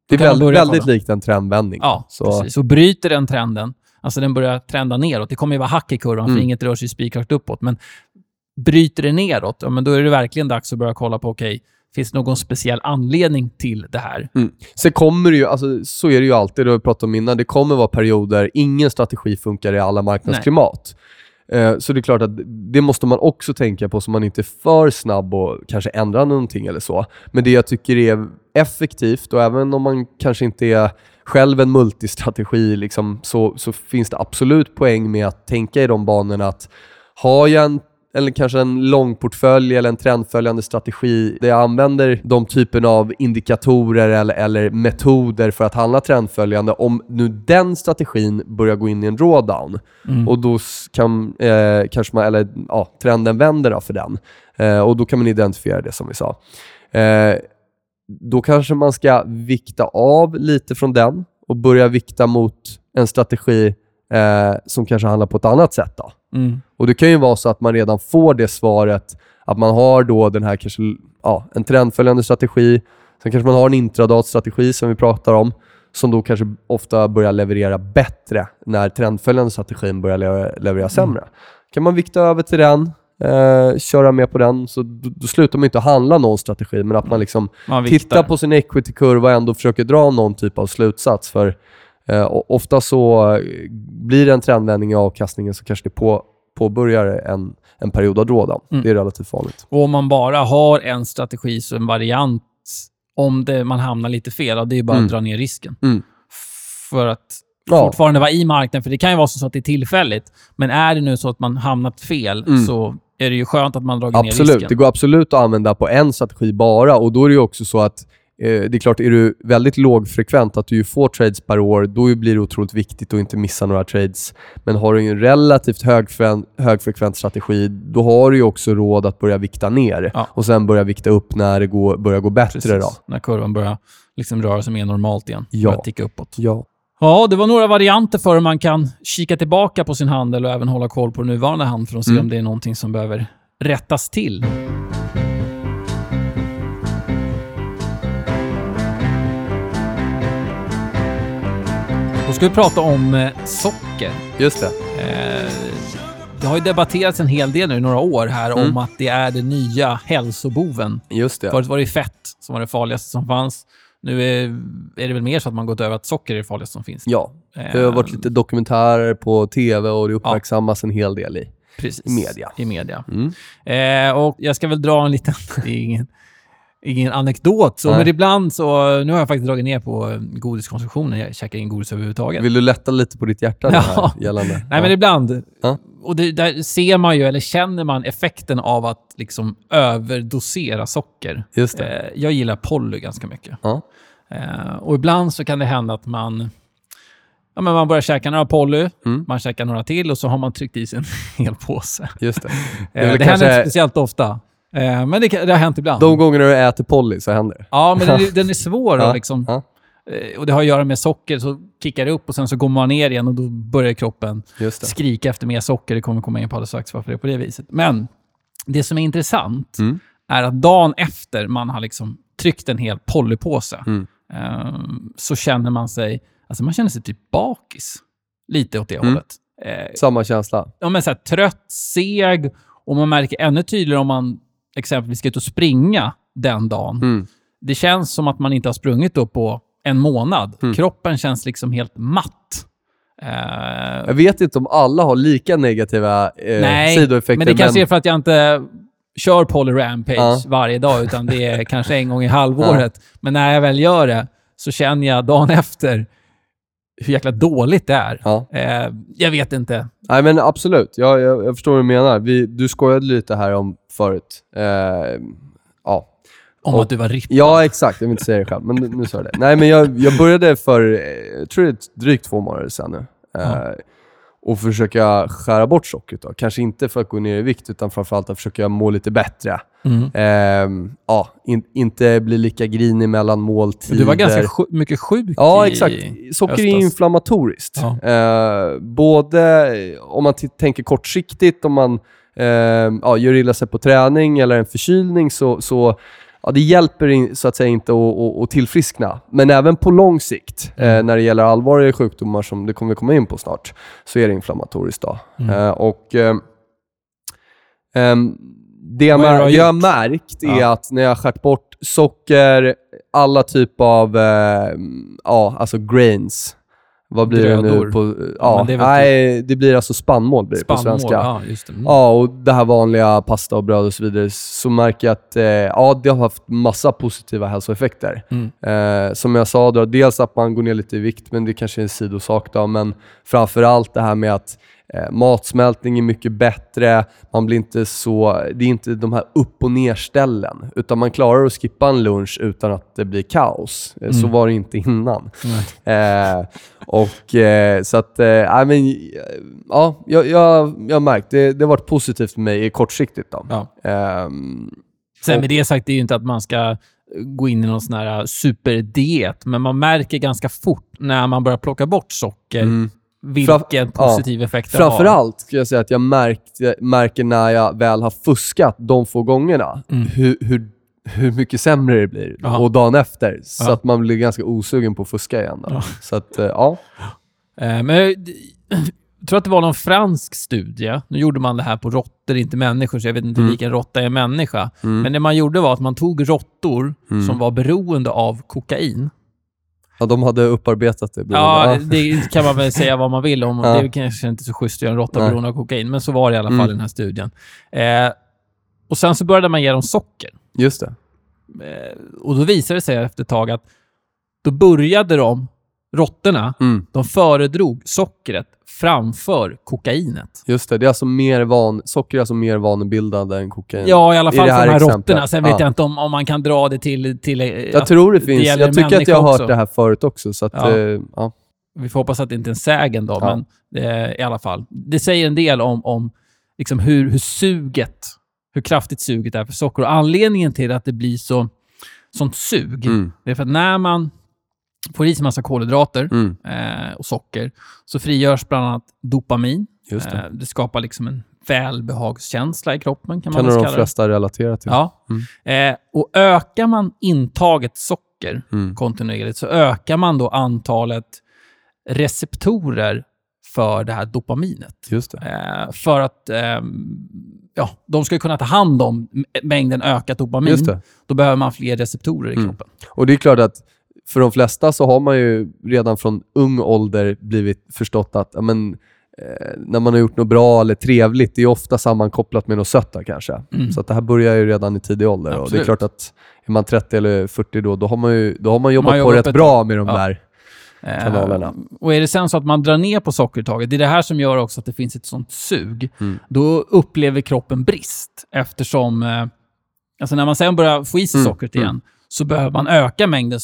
Det är väldigt, väldigt likt en trendvändning. Ja, Så, precis. Och bryter den trenden, alltså den börjar trenda neråt, det kommer ju vara hack i kurvan för Mm. inget rör sig spikrakt uppåt, men bryter det neråt, ja, men då är det verkligen dags att börja kolla på, okej, finns det någon speciell anledning till det här? Mm. Sen kommer det ju, alltså, så är det ju alltid, det har vi pratat om innan, det kommer vara perioder, ingen strategi funkar i alla marknadsklimat. Eh, Så det är klart att det måste man också tänka på så man inte är för snabb och kanske ändrar någonting eller så. Men det jag tycker är effektivt och även om man kanske inte är själv en multistrategi liksom, så, så finns det absolut poäng med att tänka i de banorna att har jag en eller kanske en långportfölj eller en trendföljande strategi där jag använder de typen av indikatorer eller, eller metoder för att handla trendföljande. Om nu den strategin börjar gå in i en drawdown Mm. och då kan eh, kanske man, eller ja, trenden vänder då för den eh, och då kan man identifiera det som vi sa. Eh, då kanske man ska vikta av lite från den och börja vikta mot en strategi eh, som kanske handlar på ett annat sätt. Då. Mm. Och Det kan ju vara så att man redan får det svaret att man har då den här kanske, ja, en trendföljande strategi. Sen kanske man har en intradatstrategi som vi pratar om som då kanske ofta börjar leverera bättre när trendföljande strategin börjar le- leverera sämre. Kan man vikta över till den, eh, köra med på den, så då, då slutar man inte handla någon strategi, men att man liksom Man tittar på sin equity-kurva och ändå försöker dra någon typ av slutsats. För eh, ofta så eh, blir det en trendvändning i avkastningen så kanske det på, påbörjar en, en period av drawdown. Mm. Det är relativt vanligt. Och om man bara har en strategi, så en variant, om det, man hamnar lite fel, det är bara Mm. att dra ner risken. Mm. För att Ja. fortfarande vara i marknaden, för det kan ju vara så att det är tillfälligt. Men är det nu så att man hamnat fel, Mm. så är det ju skönt att man dragit ner Absolut, risken. det går absolut att använda på en strategi bara och då är det också så att det är klart, är du väldigt lågfrekvent, att du får trades per år, då blir det otroligt viktigt att inte missa några trades. Men har du en relativt högfrekvent, högfrekvent strategi, då har du också råd att börja vikta ner Ja. och sen börja vikta upp när det går, börjar gå bättre. Precis, Då. när kurvan börjar liksom röra sig mer normalt igen. Ja. Börjar ticka uppåt. Ja. Ja, det var några varianter för hur man kan kika tillbaka på sin handel och även hålla koll på den nuvarande handeln för att se Mm. om det är någonting som behöver rättas till. Ska vi prata om eh, socker. Just det. Eh, det har ju debatterats en hel del nu i några år här Mm. om att det är den nya hälsoboven. Just det. Förut var det fett som var det farligaste som fanns. Nu är, är det väl mer så att man gått över att socker är det farligaste som finns. Ja. Det har varit Eh, lite dokumentärer på TV och det uppmärksammas en hel del i. Precis. i media. I media. Mm. Eh, och jag ska väl dra en liten... det är ingen, ingen anekdot, så, Nej. men ibland så... Nu har jag faktiskt dragit ner på godiskonsumtionen. Jag käkar ingen godis överhuvudtaget. Vill du lätta lite på ditt hjärta Ja. här, gällande? Nej, ja. men ibland. Ja. Och det, där ser man ju, eller känner man effekten av att liksom överdosera socker. Just det. Eh, jag gillar Polly ganska mycket. Ja. Eh, och ibland så kan det hända att man... Ja, men man börjar käka några Polly, Mm. man käkar några till och så har man tryckt i sig en hel påse. Just det. Det, eh, väl det händer inte speciellt ofta. Eh, men det, det har hänt ibland. De gångerna du äter Polly så händer det. Ja, men den, är- den är svår. Att liksom, ja. eh, och det har att göra med socker, så kickar det upp och sen så går man ner igen och då börjar kroppen skrika efter mer socker. Det kommer komma in på alldeles strax varför det är på det viset. Men det som är intressant Mm. är att dagen efter man har liksom tryckt en hel Pollypåse Mm. eh, så känner man sig, alltså man känner sig typ bakis. Lite åt det Mm. hållet. Eh, Samma känsla. ja, men så här, trött, seg och man märker ännu tydligare om man exempelvis ska ut och springa den dagen. Mm. Det känns som att man inte har sprungit då på en månad. Mm. Kroppen känns liksom helt matt. Eh, Jag vet inte om alla har lika negativa eh, nej, sidoeffekter. men det kanske är för att jag inte kör Poly Rampage Ja. varje dag, utan det är kanske en gång i halvåret. Men när jag väl gör det så känner jag dagen efter hur jäkla dåligt det är. Ja. Eh, jag vet inte. Nej men absolut, jag, jag, jag förstår vad du menar. Vi, du skojade lite här om förut. Eh, ja. Om Och- att du var rippad. ja, exakt. Jag vill inte säga det själv, men nu- sa jag det. Nej, men jag, jag började för, eh, jag tror det är drygt två månader sedan nu. Eh, Ja. Och försöka skära bort sockret då. Kanske inte för att gå ner i vikt, utan framförallt att försöka må lite bättre. Mm. Ehm, ja, in, inte bli lika grinig mellan måltider. Du var ganska sju, mycket sjuk Ja, i exakt. Socker är höstas. inflammatoriskt. Ja. Eh, både om man tänker kortsiktigt, om man eh, ja, gör illa sig på träning eller en förkylning, så, så ja, det hjälper in, så att säga inte att, att, tillfriskna. Men även på lång sikt, Mm. eh, när det gäller allvarliga sjukdomar som det kommer vi komma in på snart, så är det inflammatoriskt. Då. Mm. Eh, och, eh, ehm, det jag, mär- det jag har märkt är Ja. att när jag har skärt bort socker, alla typer av eh, ja, alltså grains, vad blir det Grödor. nu på... Ja, det nej, det blir alltså spannmål blir det på Spannmål, svenska. ja just det. Mm. Ja, och det här vanliga pasta och bröd och så vidare, så märker jag att eh, ja, det har haft massa positiva hälsoeffekter. Mm. Eh, som jag sa, då, dels att man går ner lite i vikt, men det kanske är en sidosak då, men framförallt det här med att matsmältning är mycket bättre, man blir inte så, det är inte de här upp och nerställen, utan man klarar att skippa en lunch utan att det blir kaos. Eh, Så Mm. var det inte innan. Eh, och eh, så att, eh, nej, men, eh, ja, jag, jag, jag har märkt, det, det har varit positivt för mig kortsiktigt. Då. Ja. Ehm, Sen Och- med det sagt, det är ju inte att man ska gå in i någon sån här superdiet, men man märker ganska fort när man börjar plocka bort socker mm. Vilken positiv effekt det har. Framförallt ska jag säga att jag märkt, märker när jag väl har fuskat de få gångerna, Mm. hur, hur, hur mycket sämre det blir. Ja. Och dagen efter. Så Ja. att man blir ganska osugen på att fuska igen. Ja. Så att, eh, ja. Eh, Men jag, jag tror att det var någon fransk studie. Nu gjorde man det här på råttor, inte människor, så jag vet inte Mm. vilken råtta är människa. Mm. Men det man gjorde var att man tog råttor Mm. som var beroende av kokain. Ja, de hade upparbetat det. Ja, det kan man väl säga vad man vill om. Ja. Det är kanske inte så schysst att göra en råtta beroende av kokain, men så var det i alla fall Mm. i den här studien. Eh, och Sen så började man ge dem socker. Just det. Eh, och då visade det sig efter ett tag att då började de, råttorna, Mm. de föredrog sockret framför kokainet. Just det. det är alltså mer van, socker är alltså mer vanebildande än kokain. Ja, i alla I fall det för här de här råttorna. Sen vet Ja. jag inte om, om man kan dra det till... till eh, Jag att tror det det finns. gäller jag tycker att jag har hört det här förut också. Så att, Ja. eh, ja. Vi får hoppas att det inte är en sägen då, men det, i alla fall. Det säger en del om, om liksom hur, hur suget, hur kraftigt suget är för socker. Och anledningen till att det blir så, sånt sug, Mm. det är för att när man får i sig massa kolhydrater Mm. eh, och socker, så frigörs bland annat dopamin. Just det. Eh, det skapar liksom en välbehagskänsla i kroppen, kan man kan väl nog de kalla det. flesta relatera till. Ja. Eh, och ökar man intaget socker Mm. kontinuerligt så ökar man då antalet receptorer för det här dopaminet. Just. Eh, för att ehm, ja, de ska kunna ta hand om mängden ökat dopamin. Då behöver man fler receptorer i Mm. kroppen. Och det är klart att för de flesta så har man ju redan från ung ålder blivit förstått att men, eh, när man har gjort något bra eller trevligt, det är ofta sammankopplat med något sött kanske. Mm. Så att det här börjar ju redan i tidig ålder. Och det är klart att är man 30 eller 40 då, då har man ju då har man jobbat Man på rätt bra med de Ja. där. Eh, Kanalerna. och är det sen så att man drar ner på sockertaget, det är det här som gör också att det finns ett sånt sug. Mm. Då upplever kroppen brist eftersom, eh, alltså när man sen börjar få i sig Mm, sockret mm. igen, så behöver man öka mängden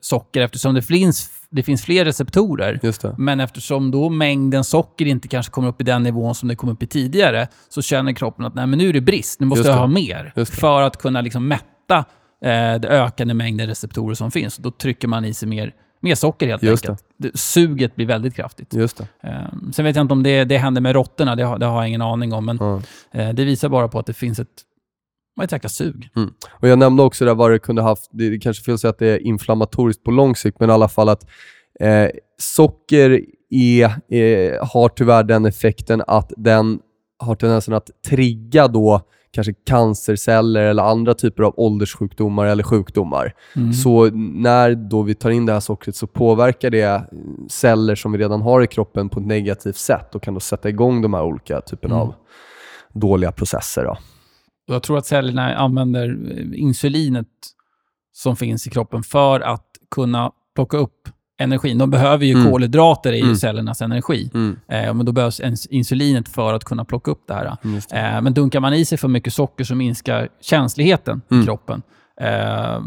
socker, eftersom det finns, det finns fler receptorer. Men eftersom då mängden socker inte kanske kommer upp i den nivån som det kom upp i tidigare, så känner kroppen att Nej, men nu är det brist, nu måste jag ha mer. För att kunna liksom mätta eh, det ökande mängden receptorer som finns. Då trycker man i sig mer, mer socker helt Just enkelt. Det. Suget blir väldigt kraftigt. Just. Eh, sen vet jag inte om det, det händer med råttorna, det, har- det har jag ingen aning om. Men Ja. eh, det visar bara på att det finns ett, ett jäkla sug. Och jag nämnde också där vad det kunde haft, det det kanske fel att säga att det är inflammatoriskt på lång sikt, men i alla fall att eh, socker är, eh, har tyvärr den effekten att den har tendensen att trigga då kanske cancerceller eller andra typer av ålderssjukdomar eller sjukdomar. Mm. Så när då vi tar in det här sockret så påverkar det celler som vi redan har i kroppen på ett negativt sätt och kan då sätta igång de här olika typerna Mm. av dåliga processer. Då. Jag tror att cellerna använder eh, insulinet som finns i kroppen för att kunna plocka upp energin. De behöver ju Mm. kolhydrater i Mm. cellernas energi. Mm. Eh, men då behövs insulinet för att kunna plocka upp det här. Just det. Eh, men dunkar man i sig för mycket socker så minskar känsligheten i Mm. kroppen eh,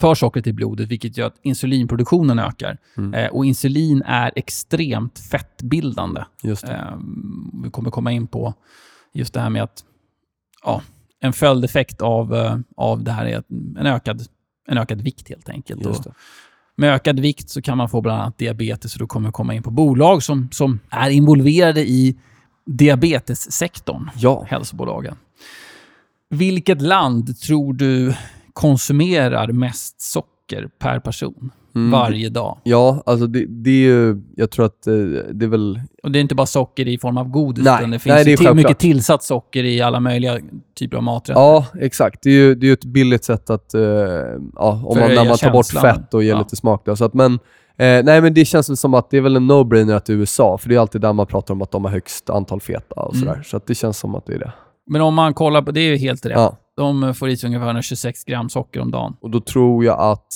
för sockret i blodet, vilket gör att insulinproduktionen ökar. Mm. Eh, och insulin är extremt fettbildande. Just det. Eh, vi kommer komma in på just det här med att ja, en följdeffekt av, eh, av det här är en ökad, en ökad vikt helt enkelt. Och med ökad vikt så kan man få bland annat diabetes och då kommer vi komma in på bolag som, som är involverade i diabetessektorn, Ja. hälsobolagen. Vilket land tror du konsumerar mest socker per person Mm. varje dag? Ja, alltså det, det är ju, jag tror att eh, det är väl, Och det är inte bara socker i form av godis, Nej, utan det finns nej, det är till, mycket tillsatt socker i alla möjliga typer av maträtter. ja exakt. Det är ju det är ett billigt sätt att, eh, ja, om man, när man tar bort fett och ger Ja. lite smak. Då, så att, men, eh, nej men det känns väl som att det är väl en no-brainer att det är USA, för det är alltid där man pratar om att de har högst antal feta och Mm. sådär. Så att det känns som att det är det. Men om man kollar på, det är ju helt rätt. Ja. De får i sig ungefär 126 gram socker om dagen. Och då tror jag att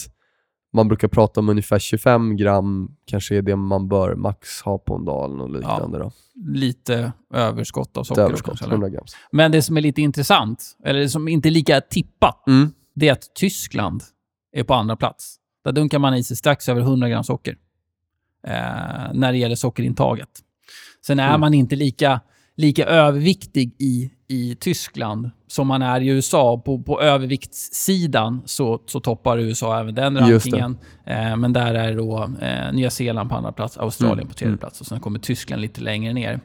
man brukar prata om ungefär 25 gram kanske är det man bör max ha på en dag eller något liknande. Då. Lite överskott av socker. överskott, eller? 100 gram. Men det som är lite intressant, eller det som inte är lika tippat, Mm. det är att Tyskland är på andra plats. Där dunkar man i sig strax över 100 gram socker eh, när det gäller sockerintaget. Sen är Mm. man inte lika, lika överviktig i, i Tyskland som man är i USA. På, på överviktssidan så, så toppar USA även den rankingen. Eh, men där är då eh, Nya Zeeland på andra plats, Australien Mm. på tredje plats och sen kommer Tyskland lite längre ner.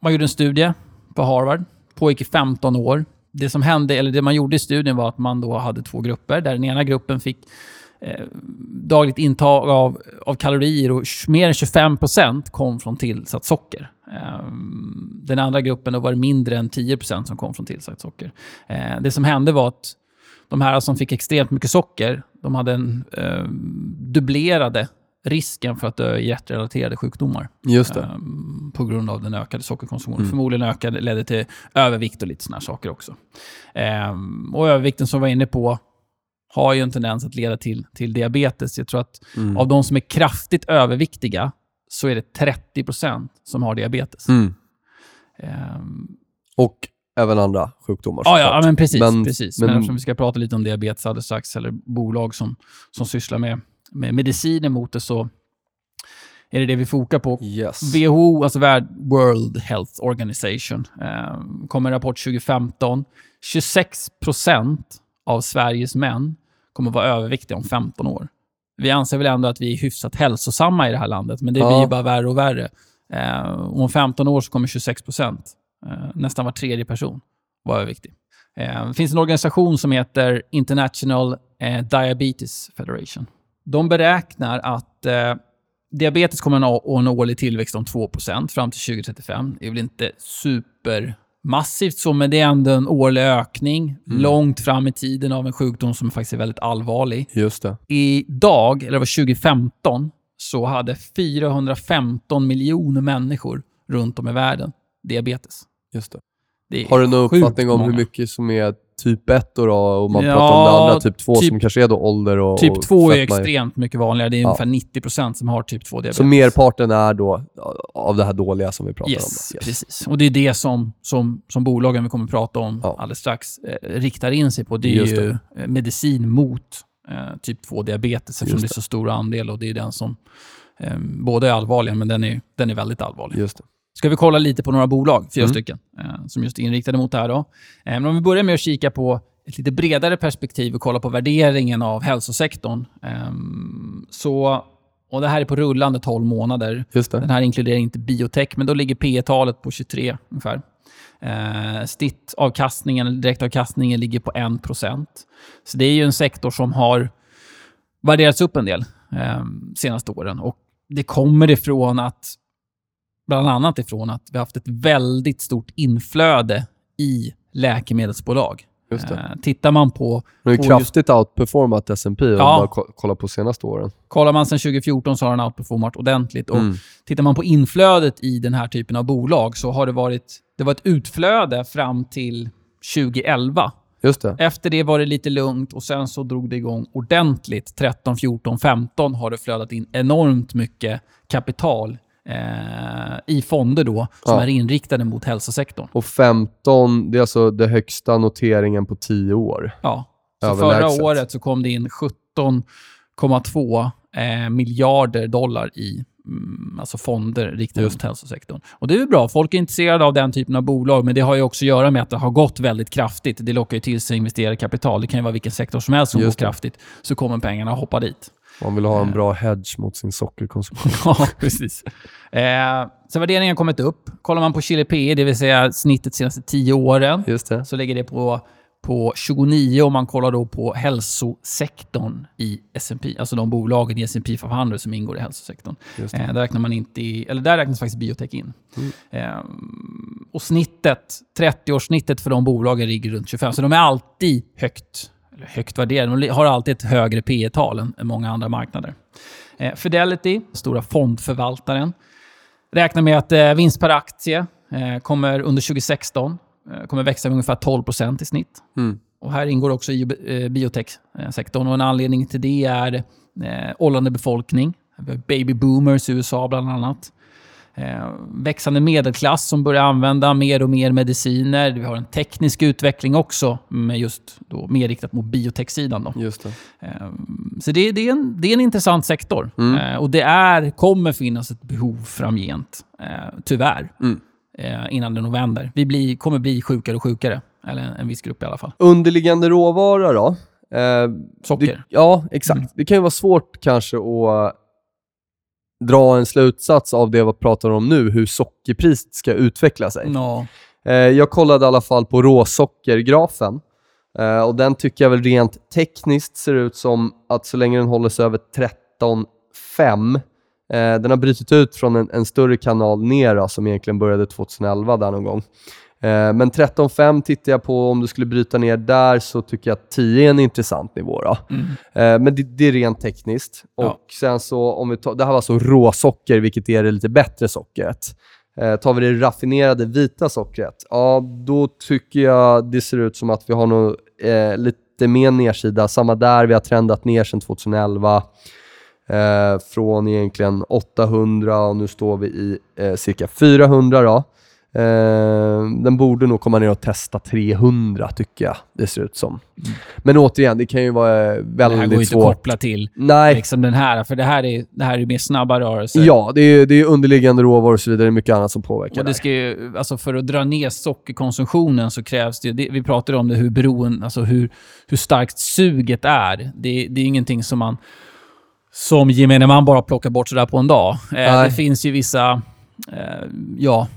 Man gjorde en studie på Harvard, pågick i 15 år. Det som hände, eller det man gjorde i studien var att man då hade två grupper, där den ena gruppen fick eh, dagligt intag av, av kalorier och mer än 25% kom från tillsatt socker. Eh, den andra gruppen då var det mindre än 10% som kom från tillsatt socker. Eh, det som hände var att de här som fick extremt mycket socker, de hade en dubblerade risken för att dö i hjärtrelaterade sjukdomar. Just det. På grund av den ökade sockerkonsumtionen. Mm. Förmodligen ökade, ledde till övervikt och lite sådana saker också. Och övervikten som vi var inne på har ju en tendens att leda till, till diabetes. Jag tror att Mm. av de som är kraftigt överviktiga så är det 30% som har diabetes. Mm. Ehm, Och även andra sjukdomar Ja, ja, men precis. Men- precis. Men, men- eftersom vi ska prata lite om diabetes alldeles strax, eller bolag som, som sysslar med, med mediciner mot det, så är det det vi fokar på. Yes. WHO, alltså World Health Organization, eh, kom med en rapport 2015. 26 procent av Sveriges män kommer vara överviktiga om 15 år. Vi anser väl ändå att vi är hyfsat hälsosamma i det här landet, men det Ja. blir ju bara värre och värre. Eh, om 15 år så kommer 26 procent, eh, nästan var tredje person, vara överviktig. Eh, det finns en organisation som heter International eh, Diabetes Federation. De beräknar att eh, diabetes kommer att nå en årlig tillväxt om 2% fram till 2035. Det är väl inte supermassivt så, men det är ändå en årlig ökning långt fram i tiden av en sjukdom som faktiskt är väldigt allvarlig. Just det. Idag, eller det var 2015, så hade 415 miljoner människor runt om i världen diabetes. Just det. Det Har du någon uppfattning om hur många. mycket som är typ 1 då, och man Ja, pratar om det andra, typ 2 typ- som kanske är då ålder och Typ och 2 är extremt mycket vanligare. Det är Ja. ungefär 90% som har typ 2-diabetes. Så merparten är då av det här dåliga som vi pratar Yes, om? då. precis. Och det är det som, som, som bolagen vi kommer att prata om Ja. alldeles strax eh, riktar in sig på. Det är Just ju eh, medicin mot eh, typ 2-diabetes eftersom det är så stor andel och det är den som eh, både är allvarlig men den är, den är väldigt allvarlig. Just det. Ska vi kolla lite på några bolag, fyra Mm. stycken, eh, som just är inriktade mot det här. Då. Eh, men om vi börjar med att kika på ett lite bredare perspektiv och kolla på värderingen av hälsosektorn. ehm, så, och det här är på rullande 12 månader. Den här inkluderar inte biotech, men då ligger P talet på 23 ungefär. Eh, Snittavkastningen, direktavkastningen, ligger på 1%. Så det är ju en sektor som har värderats upp en del eh, senaste åren. Och det kommer ifrån att, bland annat ifrån att vi har haft ett väldigt stort inflöde i läkemedelsbolag. Just det. Eh, tittar man på, De har ju på kraftigt outperformat S&P om Ja. man bara ko- kollar på senaste åren. kollar man sedan 2014 så har den outperformat ordentligt. Och Mm. Tittar man på inflödet i den här typen av bolag så har det varit det var ett utflöde fram till 2011. Just det. Efter det var det lite lugnt och sen så drog det igång ordentligt. 13, 14, 15 har det flödat in enormt mycket kapital eh, i fonder då som Ja. är inriktade mot hälsosektorn. Och 15, det är alltså den högsta noteringen på 10 år. Ja. Så förra året så kom det in 17,2 eh, miljarder dollar i mm, alltså fonder riktade mot hälsosektorn. Och det är bra. Folk är intresserade av den typen av bolag, men det har ju också att göra med att det har gått väldigt kraftigt. Det lockar ju till sig investerare kapital. Det kan ju vara vilken sektor som helst som Just går kraftigt. Så kommer pengarna hoppa dit. Man vill ha en bra hedge mot sin sockerkonsumtion. Ja, precis. Eh, så värderingen har kommit upp. Kollar man på Chile PE, det vill säga snittet de senaste 10 åren, så ligger det på, på 29 om man kollar då på hälsosektorn i S&P, alltså de bolagen i S&P 500 som ingår i hälsosektorn. Eh, där räknar man inte i, eller där räknas faktiskt biotech in. Mm. Eh, och snittet, 30-årssnittet för de bolagen ligger runt 25, så de är alltid högt, eller högt värderade. De har alltid ett högre P tal än, många andra marknader. Eh, Fidelity, stora fondförvaltaren, räknar med att eh, vinst per aktie eh, kommer under 2016 eh, kommer växa med ungefär 12% i snitt. Mm. Och här ingår också i biotech-sektorn. Och en anledning till det är åldrande befolkning. Baby boomers i USA bland annat. Eh, växande medelklass som börjar använda mer och mer mediciner. Vi har en teknisk utveckling också, med just då mer riktat mot biotech-sidan. Då. Just det. Eh, Så det, det, är en, det är en intressant sektor. Mm. Eh, Och det är, kommer finnas ett behov framgent, eh, tyvärr, Mm. eh, innan den november. Vi blir, kommer bli sjukare och sjukare. Eller en, en viss grupp i alla fall. Underliggande råvara då? Eh, Socker. Det, ja, exakt. Mm. Det kan ju vara svårt kanske att dra en slutsats av det vi pratar om nu, hur sockerpriset ska utveckla sig. Ja. Eh, jag kollade i alla fall på råsockergrafen eh, och den tycker jag väl rent tekniskt ser ut som att så länge den håller sig över 13,5 eh, den har brutit ut från en, en större kanal ner som egentligen började 2011 där någon gång. Eh, men 13,5 tittar jag på, om du skulle bryta ner där så tycker jag att 10 är en intressant nivå. Mm. Eh, men det, det är rent tekniskt. Och Ja. sen så, om vi tar, det här var alltså råsocker, vilket är det lite bättre sockret. Eh, tar vi det raffinerade vita sockret, ja då tycker jag det ser ut som att vi har nog, eh, lite mer nedsida. Samma där, vi har trendat ner sedan 2011. Eh, från egentligen 800 och nu står vi i eh, cirka 400 då. Eh, den borde nog komma ner och testa 300 tycker jag det ser ut som. Men återigen, det kan ju vara eh, Det här går ju väldigt inte att svårt. koppla till Nej, liksom den här, för det här är, det här är mer snabba rörelser. ja, det är, det är underliggande råvaror och så vidare. Det är mycket annat som påverkar Och det ska ju, alltså för att dra ner sockerkonsumtionen så krävs det, det vi pratade om det, hur beroende, alltså hur, hur starkt suget är. Det, det är ingenting som man som gemene man bara plockar bort sådär på en dag. Eh, Nej. det finns ju vissa eh, ja,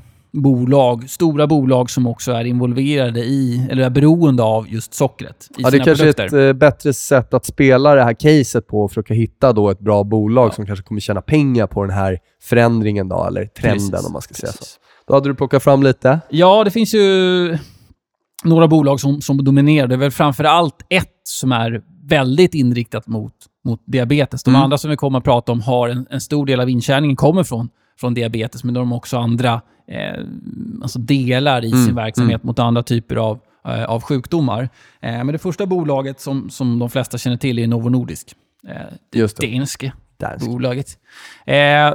bolag, stora bolag som också är involverade i, eller är beroende av just sockret i Ja, det är sina kanske produkter. ett eh, bättre sätt att spela det här caset på och försöka hitta då ett bra bolag Ja. som kanske kommer tjäna pengar på den här förändringen då, eller trenden Precis, om man ska säga så. precis. Då hade du plockat fram lite. Ja, det finns ju några bolag som, som dominerar. Det är väl framför allt ett som är väldigt inriktat mot, mot diabetes. De Mm. andra som vi kommer att prata om har en, en stor del av intjäningen kommer från, från diabetes, men de har också andra eh, alltså delar i Mm, sin verksamhet mot andra typer av, eh, av sjukdomar. Eh, men det första bolaget som, som de flesta känner till är Novo Nordisk. Eh, det Just det. danske Där. bolaget. Eh,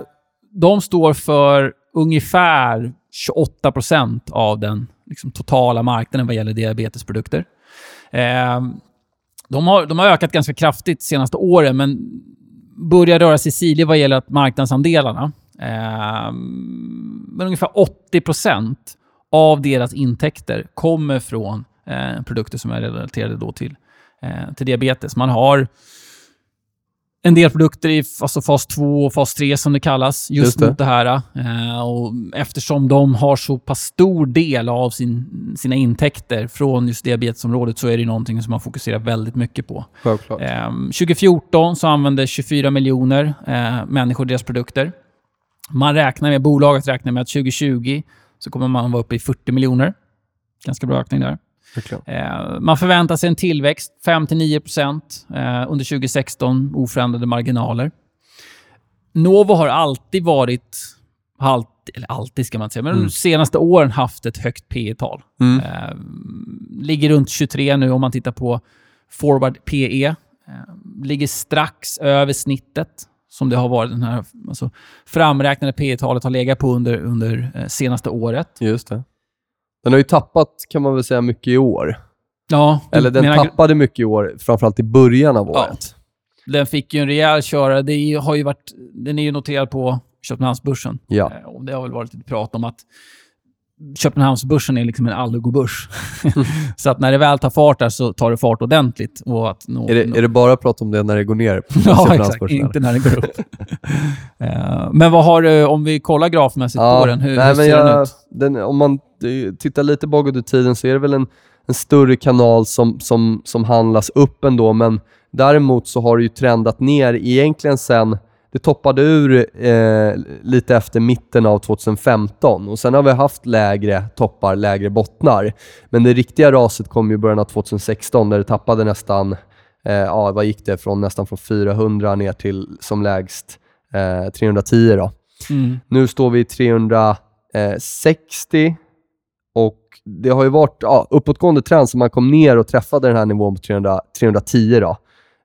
de står för ungefär 28 procent av den liksom, totala marknaden vad gäller diabetesprodukter. Eh, de, har, de har ökat ganska kraftigt de senaste åren, men börjar röra sig sidled vad gäller marknadsandelarna. Eh, men ungefär 80 procent av deras intäkter kommer från eh, produkter som är relaterade då till, eh, till diabetes. Man har en del produkter i alltså fas 2 och fas 3 som det kallas, just, Just det. mot det här. Eh, och eftersom de har så pass stor del av sin, sina intäkter från just diabetesområdet så är det någonting som man fokuserar väldigt mycket på. Självklart. Eh, 2014 så använde 24 miljoner eh, människor deras produkter. Man räknar med, bolaget räknar med att 2020 så kommer man vara uppe i 40 miljoner. Ganska bra ökning där. Eh, man förväntar sig en tillväxt 5-9% eh, under 2016, oförändrade marginaler. Novo har alltid varit, alltid, eller alltid ska man inte säga, men de senaste åren haft ett högt P tal Mm. Eh, ligger runt 23 nu om man tittar på forward PE. Eh, ligger strax över snittet som det har varit. Den här, alltså, framräknade P talet har legat på under, under eh, senaste året. Just det. Den har ju tappat, kan man väl säga, mycket i år. Ja, Eller den menar- tappade mycket i år, framförallt i början av Ja. året. Den fick ju en rejäl körare. Det har ju varit, den är ju noterad på Köpenhamnsbörsen. Ja. Eh, Och det har väl varit lite prat om att Köpenhamnsbörsen är liksom en allugobörs. så att när det väl tar fart där så tar det fart ordentligt. Och att nå, Är, det, nå- är det bara prat om det när det går ner? På Ja, exakt. Inte när det går upp. Eh, men vad har du, om vi kollar grafmässigt på den, hur, nej, hur ser den jag, ut? den, om man eh, tittar lite bakåt i tiden så är det väl en, en större kanal som, som, som handlas upp ändå, men däremot så har det ju trendat ner egentligen sen det toppade ur eh, lite efter mitten av 2015 och sen har vi haft lägre toppar, lägre bottnar. Men det riktiga raset kom ju i början av 2016 där det tappade nästan, eh, ja vad gick det, från nästan från 400 ner till som lägst eh, 310 då. Mm. Nu står vi i 360 och det har ju varit ja, uppåtgående trend så man kom ner och träffade den här nivån på 300, 310. Då.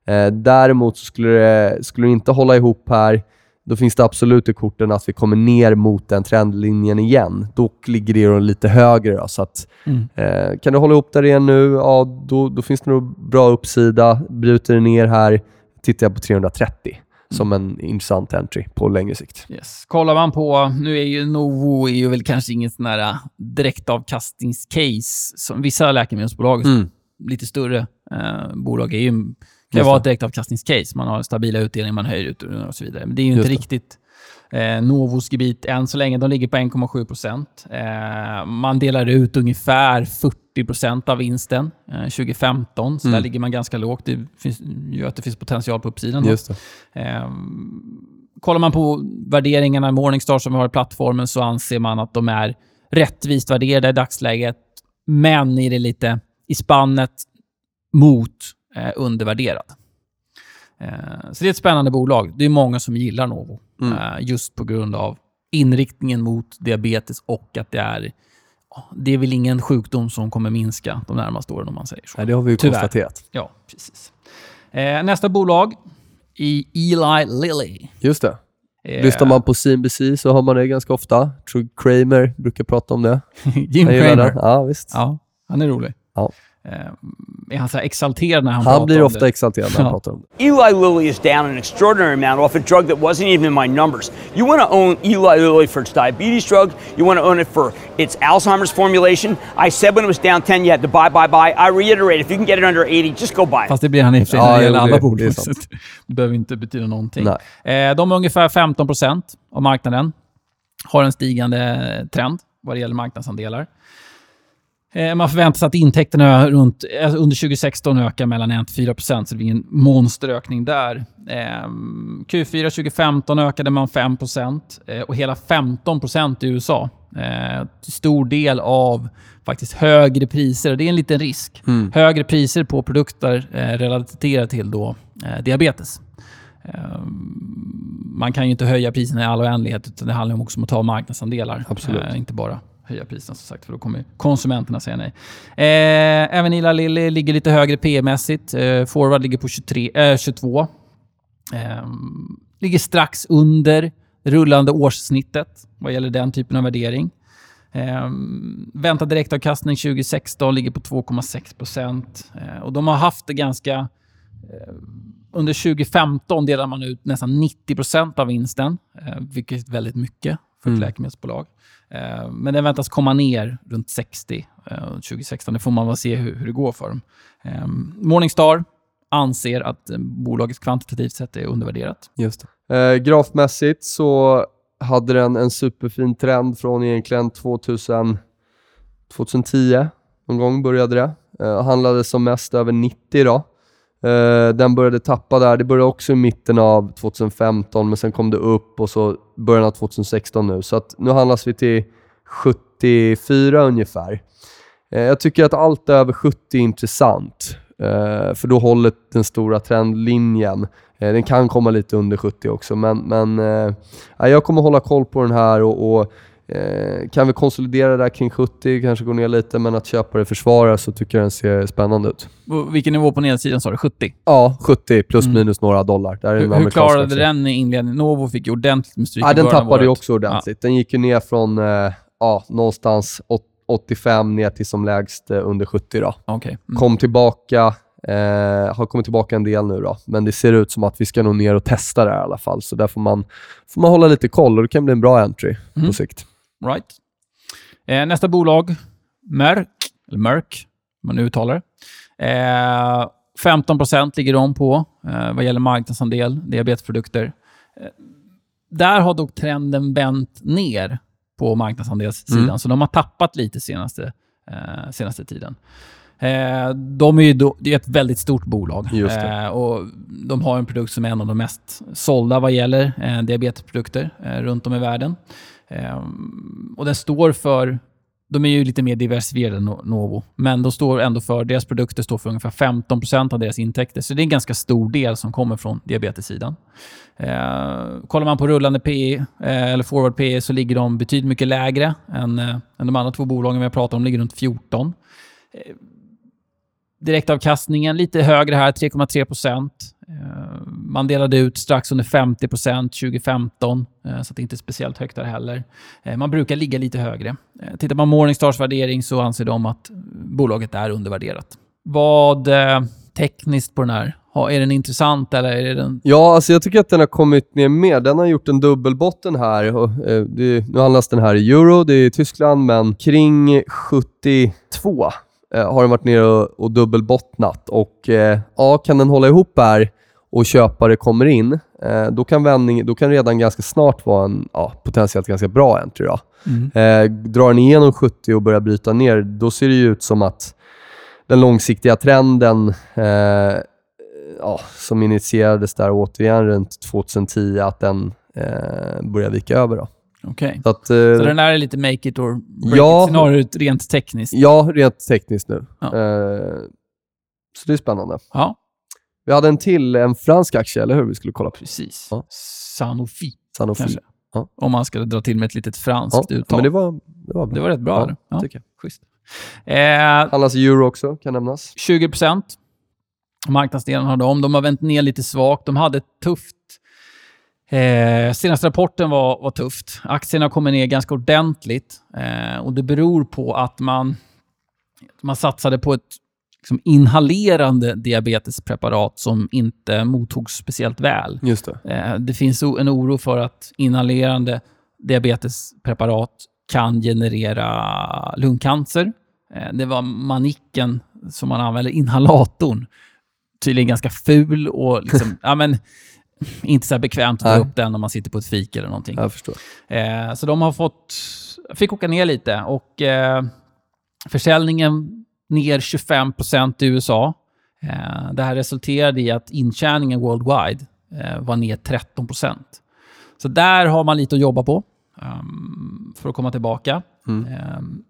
Eh, däremot så skulle det, skulle det inte hålla ihop här, då finns det absolut i korten att vi kommer ner mot den trendlinjen igen. Dock ligger det lite högre. Då, så att, Mm. eh, kan du hålla ihop där igen nu, ja, då, då finns det nog bra uppsida. Bryter det ner här, tittar jag på 330 som en intressant entry på längre sikt. Yes. Kollar man på, nu är ju Novo är ju väl kanske inget sån här äh, direktavkastningscase som vissa läkemedelsbolag, Mm. lite större eh, bolag, är ju, kan vara ett direktavkastningscase. Man har stabila utdelningar, man höjer utdelningar och så vidare. Men det är ju inte riktigt eh, Novos gebit än så länge. De ligger på 1,7 procent. Eh, man delar ut ungefär 40 procent av vinsten eh, 2015, så Mm. där ligger man ganska lågt. Det finns, gör att det finns potential på uppsidan. Just. Ehm, kollar man på värderingarna i Morningstar som vi har i plattformen så anser man att de är rättvist värderade i dagsläget, men är det lite i spannet mot eh, undervärderad. Eh, så det är ett spännande bolag. Det är många som gillar Novo Mm. eh, just på grund av inriktningen mot diabetes och att det är det är väl ingen sjukdom som kommer minska de närmaste åren om man säger så. Nej, det har vi ju Tyvärr. konstaterat. Ja, precis. Eh, nästa bolag i Eli Lilly. Just det. Eh, Lyssnar man på CNBC så har man det ganska ofta. Jag tror Kramer brukar prata om det. Jim den. Ja, visst. Ja, han är rolig. Ja. Eh, är han så här exalterad när han, Han pratar blir om ofta det? exalterad när han Ja. pratar om det. Eli Lilly is down an extraordinary amount off a drug that wasn't even in my numbers. You want to own Eli Lilly for its diabetes drug. You want to own it for its Alzheimer's formulation. I said when it was down 10, you had to buy, buy, buy. I reiterate, if you can get it under 80, just go buy it. Fast det blir han i och för sig Ja, när det gäller alla det bolag. Det behöver inte betyda någonting. Nej. Eh, de är ungefär 15% av marknaden. Har en stigande trend vad det gäller marknadsandelar. Eh, Man förväntar sig att intäkterna runt, eh, under 2016 ökar mellan 1-4 så det blir ingen monsterökning där. Eh, Q4 2015 ökade man 5 eh, och hela 15 i USA. Till stor del av faktiskt högre priser. Det är en liten risk. Högre priser på produkter relaterat till då, diabetes. Eh, man kan ju inte höja priserna i all oändlighet, utan det handlar också om att ta marknadsandelar. Absolut. Inte bara höja priserna som sagt, för då kommer konsumenterna säga nej. Eh, även Ila Lilly ligger lite högre P-mässigt. Eh, Forward ligger på 23, eh, 22. Eh, ligger strax under rullande årssnittet vad gäller den typen av värdering. Eh, väntad direktavkastning 2016 ligger på 2,6 procent. Eh, och de har haft det ganska... Eh, under 2015 delar man ut nästan 90 av vinsten, eh, vilket är väldigt mycket för ett Mm. läkemedelsbolag. Eh, men den väntas komma ner runt 60 eh, 2016. Det får man väl se hur, hur det går för dem. Eh, Morningstar anser att eh, bolaget kvantitativt sett är undervärderat. Just. Eh, grafmässigt så hade den en superfin trend från egentligen 2000, 2010. Någon gång började det. Eh, handlade som mest över 90 då. Uh, den började tappa där. Det började också i mitten av 2015 men sen kom det upp och så början av 2016 nu. Så att nu handlas vi till 74 ungefär. Uh, jag tycker att allt över 70 är intressant, uh, för då håller den stora trendlinjen. Den kan komma lite under 70 också, men, men jag kommer hålla koll på den här och, och eh, kan vi konsolidera där kring 70, kanske gå ner lite, men att köpa det försvara så tycker jag den ser spännande ut. Vilken nivå på nedsidan sa du? 70? Ja, 70 plus Mm. minus några dollar. Där är Hur, hur klarade aktien. den i inledningen? Novo fick ju ordentligt med stryk Ja, i den tappade ju också ordentligt. Den gick ju ner från eh, ja, någonstans åt- 85 ner till som lägst eh, under 70 då. Okej. Mm. Kom tillbaka, eh, har kommit tillbaka en del nu då, men det ser ut som att vi ska nog ner och testa det här i alla fall. Så där får man, får man hålla lite koll och det kan bli en bra entry Mm. på sikt. Right. Eh, nästa bolag, Merck, eller Merck, man uttalar det. eh, 15% ligger de på eh, vad gäller marknadsandel, diabetesprodukter. Eh, där har dock trenden vänt ner på marknadsandelssidan, Mm. så de har tappat lite senaste, eh, senaste tiden. Eh, de är ju då, det är ett väldigt stort bolag. Eh, och de har en produkt som är en av de mest sålda vad gäller eh, diabetesprodukter eh, runt om i världen. Ehm, och den står för, de är ju lite mer diversifierade än Novo, men de står ändå för, deras produkter står för ungefär 15% av deras intäkter. Så det är en ganska stor del som kommer från diabetessidan. Eh, kollar man på rullande PE, eh, eller forward PE, så ligger de betydligt mycket lägre än, eh, än de andra två bolagen vi har pratat om, de ligger runt 14. Eh, direktavkastningen lite högre här, 3,3 procent. Eh, man delade ut strax under 50 procent 2015, eh, så det är inte speciellt högt där heller. Eh, man brukar ligga lite högre. Tittar man Morningstars värdering så anser de att bolaget är undervärderat. Vad tekniskt på den här? Är den intressant eller är den... Ja, alltså jag tycker att den har kommit ner mer. Den har gjort en dubbelbotten här. Och, nu handlas den här i euro, det är i Tyskland, men kring 72 har den varit nere och, och dubbelbottnat. Och eh, ja, kan den hålla ihop här och köpare kommer in, eh, då, kan vändning, då kan redan ganska snart vara en ja, potentiellt ganska bra entry. Då. Eh, drar den igenom 70 och börjar bryta ner, då ser det ut som att den långsiktiga trenden eh, ja, som initierades där återigen runt 2010, att den eh, börjar vika över. Då. Okej. Så att, Så eh, den där är lite make it or break Ja. it scenariot rent tekniskt? ja, rent tekniskt nu. Ja. Eh, så det är spännande. Ja, Vi hade en till, en fransk aktie, eller hur? Vi skulle kolla på. precis. Ja. Sanofi, Sanofi. kanske. Ja. Om man ska dra till med ett litet Ja, franskt uttal. men det var, det var bra. Det var rätt bra. Ja? Ja, tycker jag. schysst. Eh, Handlas euro också, kan nämnas. 20 procent. Marknadsdelen har de. De har vänt ner lite svagt. De hade ett tufft... Eh, senaste rapporten var, var tufft. Aktierna kommer ner ganska ordentligt. Eh, och Det beror på att man, man satsade på ett liksom, inhalerande diabetespreparat som inte mottogs speciellt väl. Just det. Eh, Det finns en oro för att inhalerande diabetespreparat kan generera lungcancer. Eh, Det var manicken som man använder, inhalatorn, tydligen ganska ful och liksom, ja, men, inte så bekvämt att Nej. upp den när man sitter på ett fik eller någonting. Jag förstår. Eh, så de har fått, fick åka ner lite och eh, försäljningen ner 25% i USA. Eh, det här resulterade i att intjäningen worldwide eh, var ner 13% Så där har man lite att jobba på ehm, för att komma tillbaka. Mm. Ehm,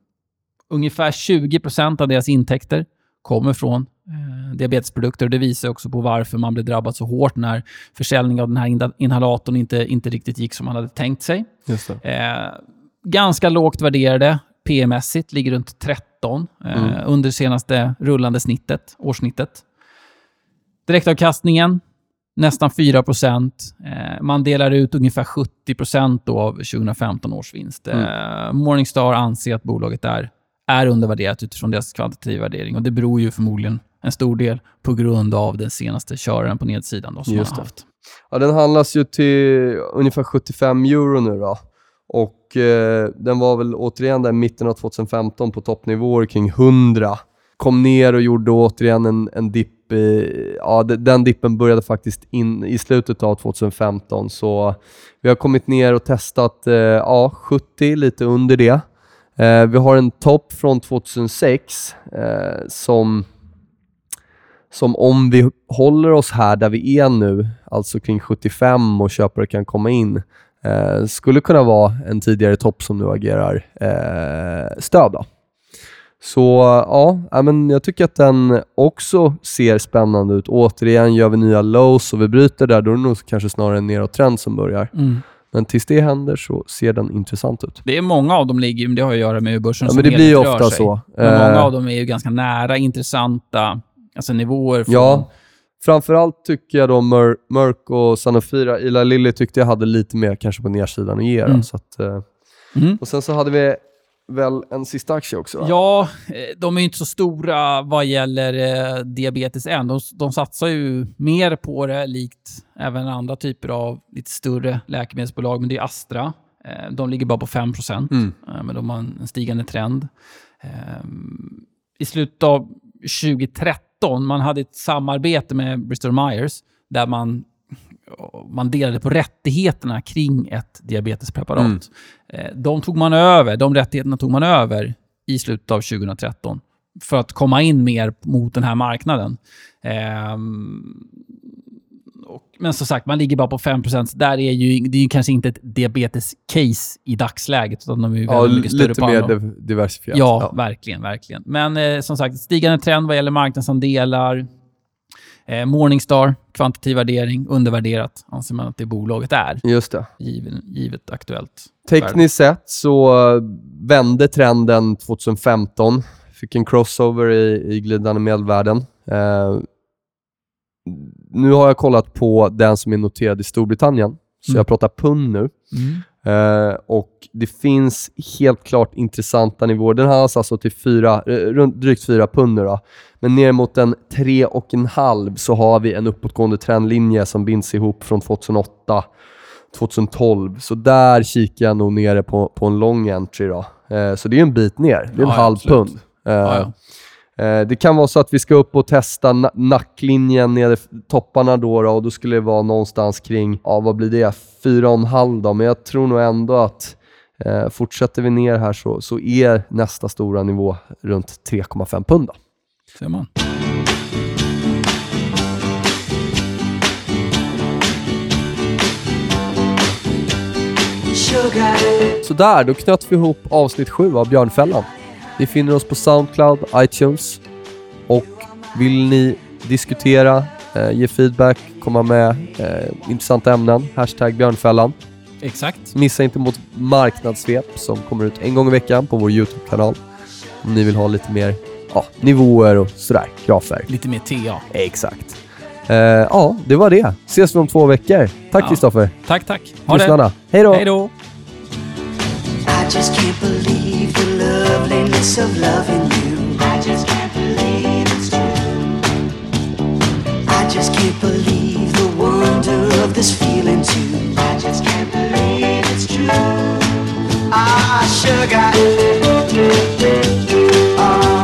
ungefär 20% av deras intäkter kommer från eh, diabetesprodukter. Och det visar också på varför man blev drabbad så hårt när försäljningen av den här inhalatorn inte, inte riktigt gick som man hade tänkt sig. Eh, ganska lågt värderade PM-mässigt, ligger runt 13 eh, Mm. under senaste rullande snittet, årssnittet. Direktavkastningen nästan 4 eh, Man delar ut ungefär 70 då av 2015 års vinst. Eh, Morningstar anser att bolaget är, är undervärderat utifrån deras kvantitativa värdering. Och det beror ju förmodligen en stor del på grund av den senaste köraren på nedsidan då, som Just har haft. Ja, den handlas ju till ungefär 75 euro nu då. Och eh, den var väl återigen där i mitten av 2015 på toppnivåer kring 100. Kom ner och gjorde återigen en, en dipp. i- Ja, de- den dippen började faktiskt in i slutet av 2015. Så vi har kommit ner och testat eh, ja, 70, lite under det. Eh, vi har en topp från 2006 eh, som som om vi håller oss här där vi är nu, alltså kring 75 och köpare kan komma in, eh, skulle kunna vara en tidigare topp som nu agerar eh, stöd. Då. Så ja, men jag tycker att den också ser spännande ut. Återigen, gör vi nya lows och vi bryter där, då är det nog kanske snarare en nedåttrend som börjar. Mm. Men tills det händer så ser den intressant ut. Det är många av dem ligger, men det har att göra med hur börsen Ja, men det blir ju ofta sig. så. Men många Eh, av dem är ju ganska nära intressanta alltså nivåer. Från, Ja, framförallt tycker jag då Mer- Merck och Sanofira, Ila Lilly tyckte jag hade lite mer kanske på nedsidan att ge. Mm. Så att, eh, Mm. och sen så hade vi väl en sista aktie också? va? Ja, eh, de är ju inte så stora vad gäller eh, diabetes än. De, de satsar ju mer på det, likt även andra typer av lite större läkemedelsbolag, men det är Astra. Eh, de ligger bara på 5 Mm. eh, men de har en stigande trend. I slutet av 2013, man hade ett samarbete med Bristol Myers där man, man delade på rättigheterna kring ett diabetespreparat. Mm. Eh, De tog man över, de rättigheterna tog man över i slutet av 2013 för att komma in mer mot den här marknaden. Men som sagt, man ligger bara på 5 Där är ju, det är ju kanske inte ett diabetes-case i dagsläget, utan de är ju Ja, väldigt mycket större lite mer diversifierat. Ja, verkligen, verkligen. Men eh, som sagt, stigande trend vad gäller marknadsandelar. Eh, Morningstar, kvantitativ värdering, undervärderat anser man att det bolaget är, Just det. given, givet aktuellt. Tekniskt sett så vände trenden 2015. Fick en crossover i, i glidande medelvärden. Eh, nu har jag kollat på den som är noterad i Storbritannien, så Mm. jag pratar pund nu. Mm. Eh, och det finns helt klart intressanta nivåer. Den handlas alltså till fyra, eh, runt drygt 4 pund nu då. Men ner mot en 3,5 så har vi en uppåtgående trendlinje som binds ihop från 2008 2012. Så där kikar jag nog nere på, på en long entry då. Eh, så det är en bit ner. Det är en Ja, halv absolut. pund. Eh, Ja, ja. Eh, Det kan vara så att vi ska upp och testa na- nacklinjen nere topparna då, då och då skulle det vara någonstans kring, ja vad blir det, 4,5 då, men jag tror nog ändå att eh, fortsätter vi ner här så, så är nästa stora nivå runt 3,5 pund. Då. Ser man. Så där, då knöt vi ihop avsnitt 7 av Björnfällan. Vi finner oss på Soundcloud, iTunes och vill ni diskutera, eh, ge feedback, komma med eh, intressanta ämnen, hashtag Björnfällan. Exakt. Missa inte mot marknadssvep som kommer ut en gång i veckan på vår YouTube-kanal. Om ni vill ha lite mer ja, nivåer och sådär, grafer. Lite mer TA. Exakt. Eh, ja, det var det. Ses vi om två veckor. Tack Ja. Kristoffer. Tack, tack. Ha det. Lyssnarna. Då! Hej då. I just can't believe the loveliness of loving you. I just can't believe it's true. I just can't believe the wonder of this feeling too. I just can't believe it's true. Ah, sugar. Ah.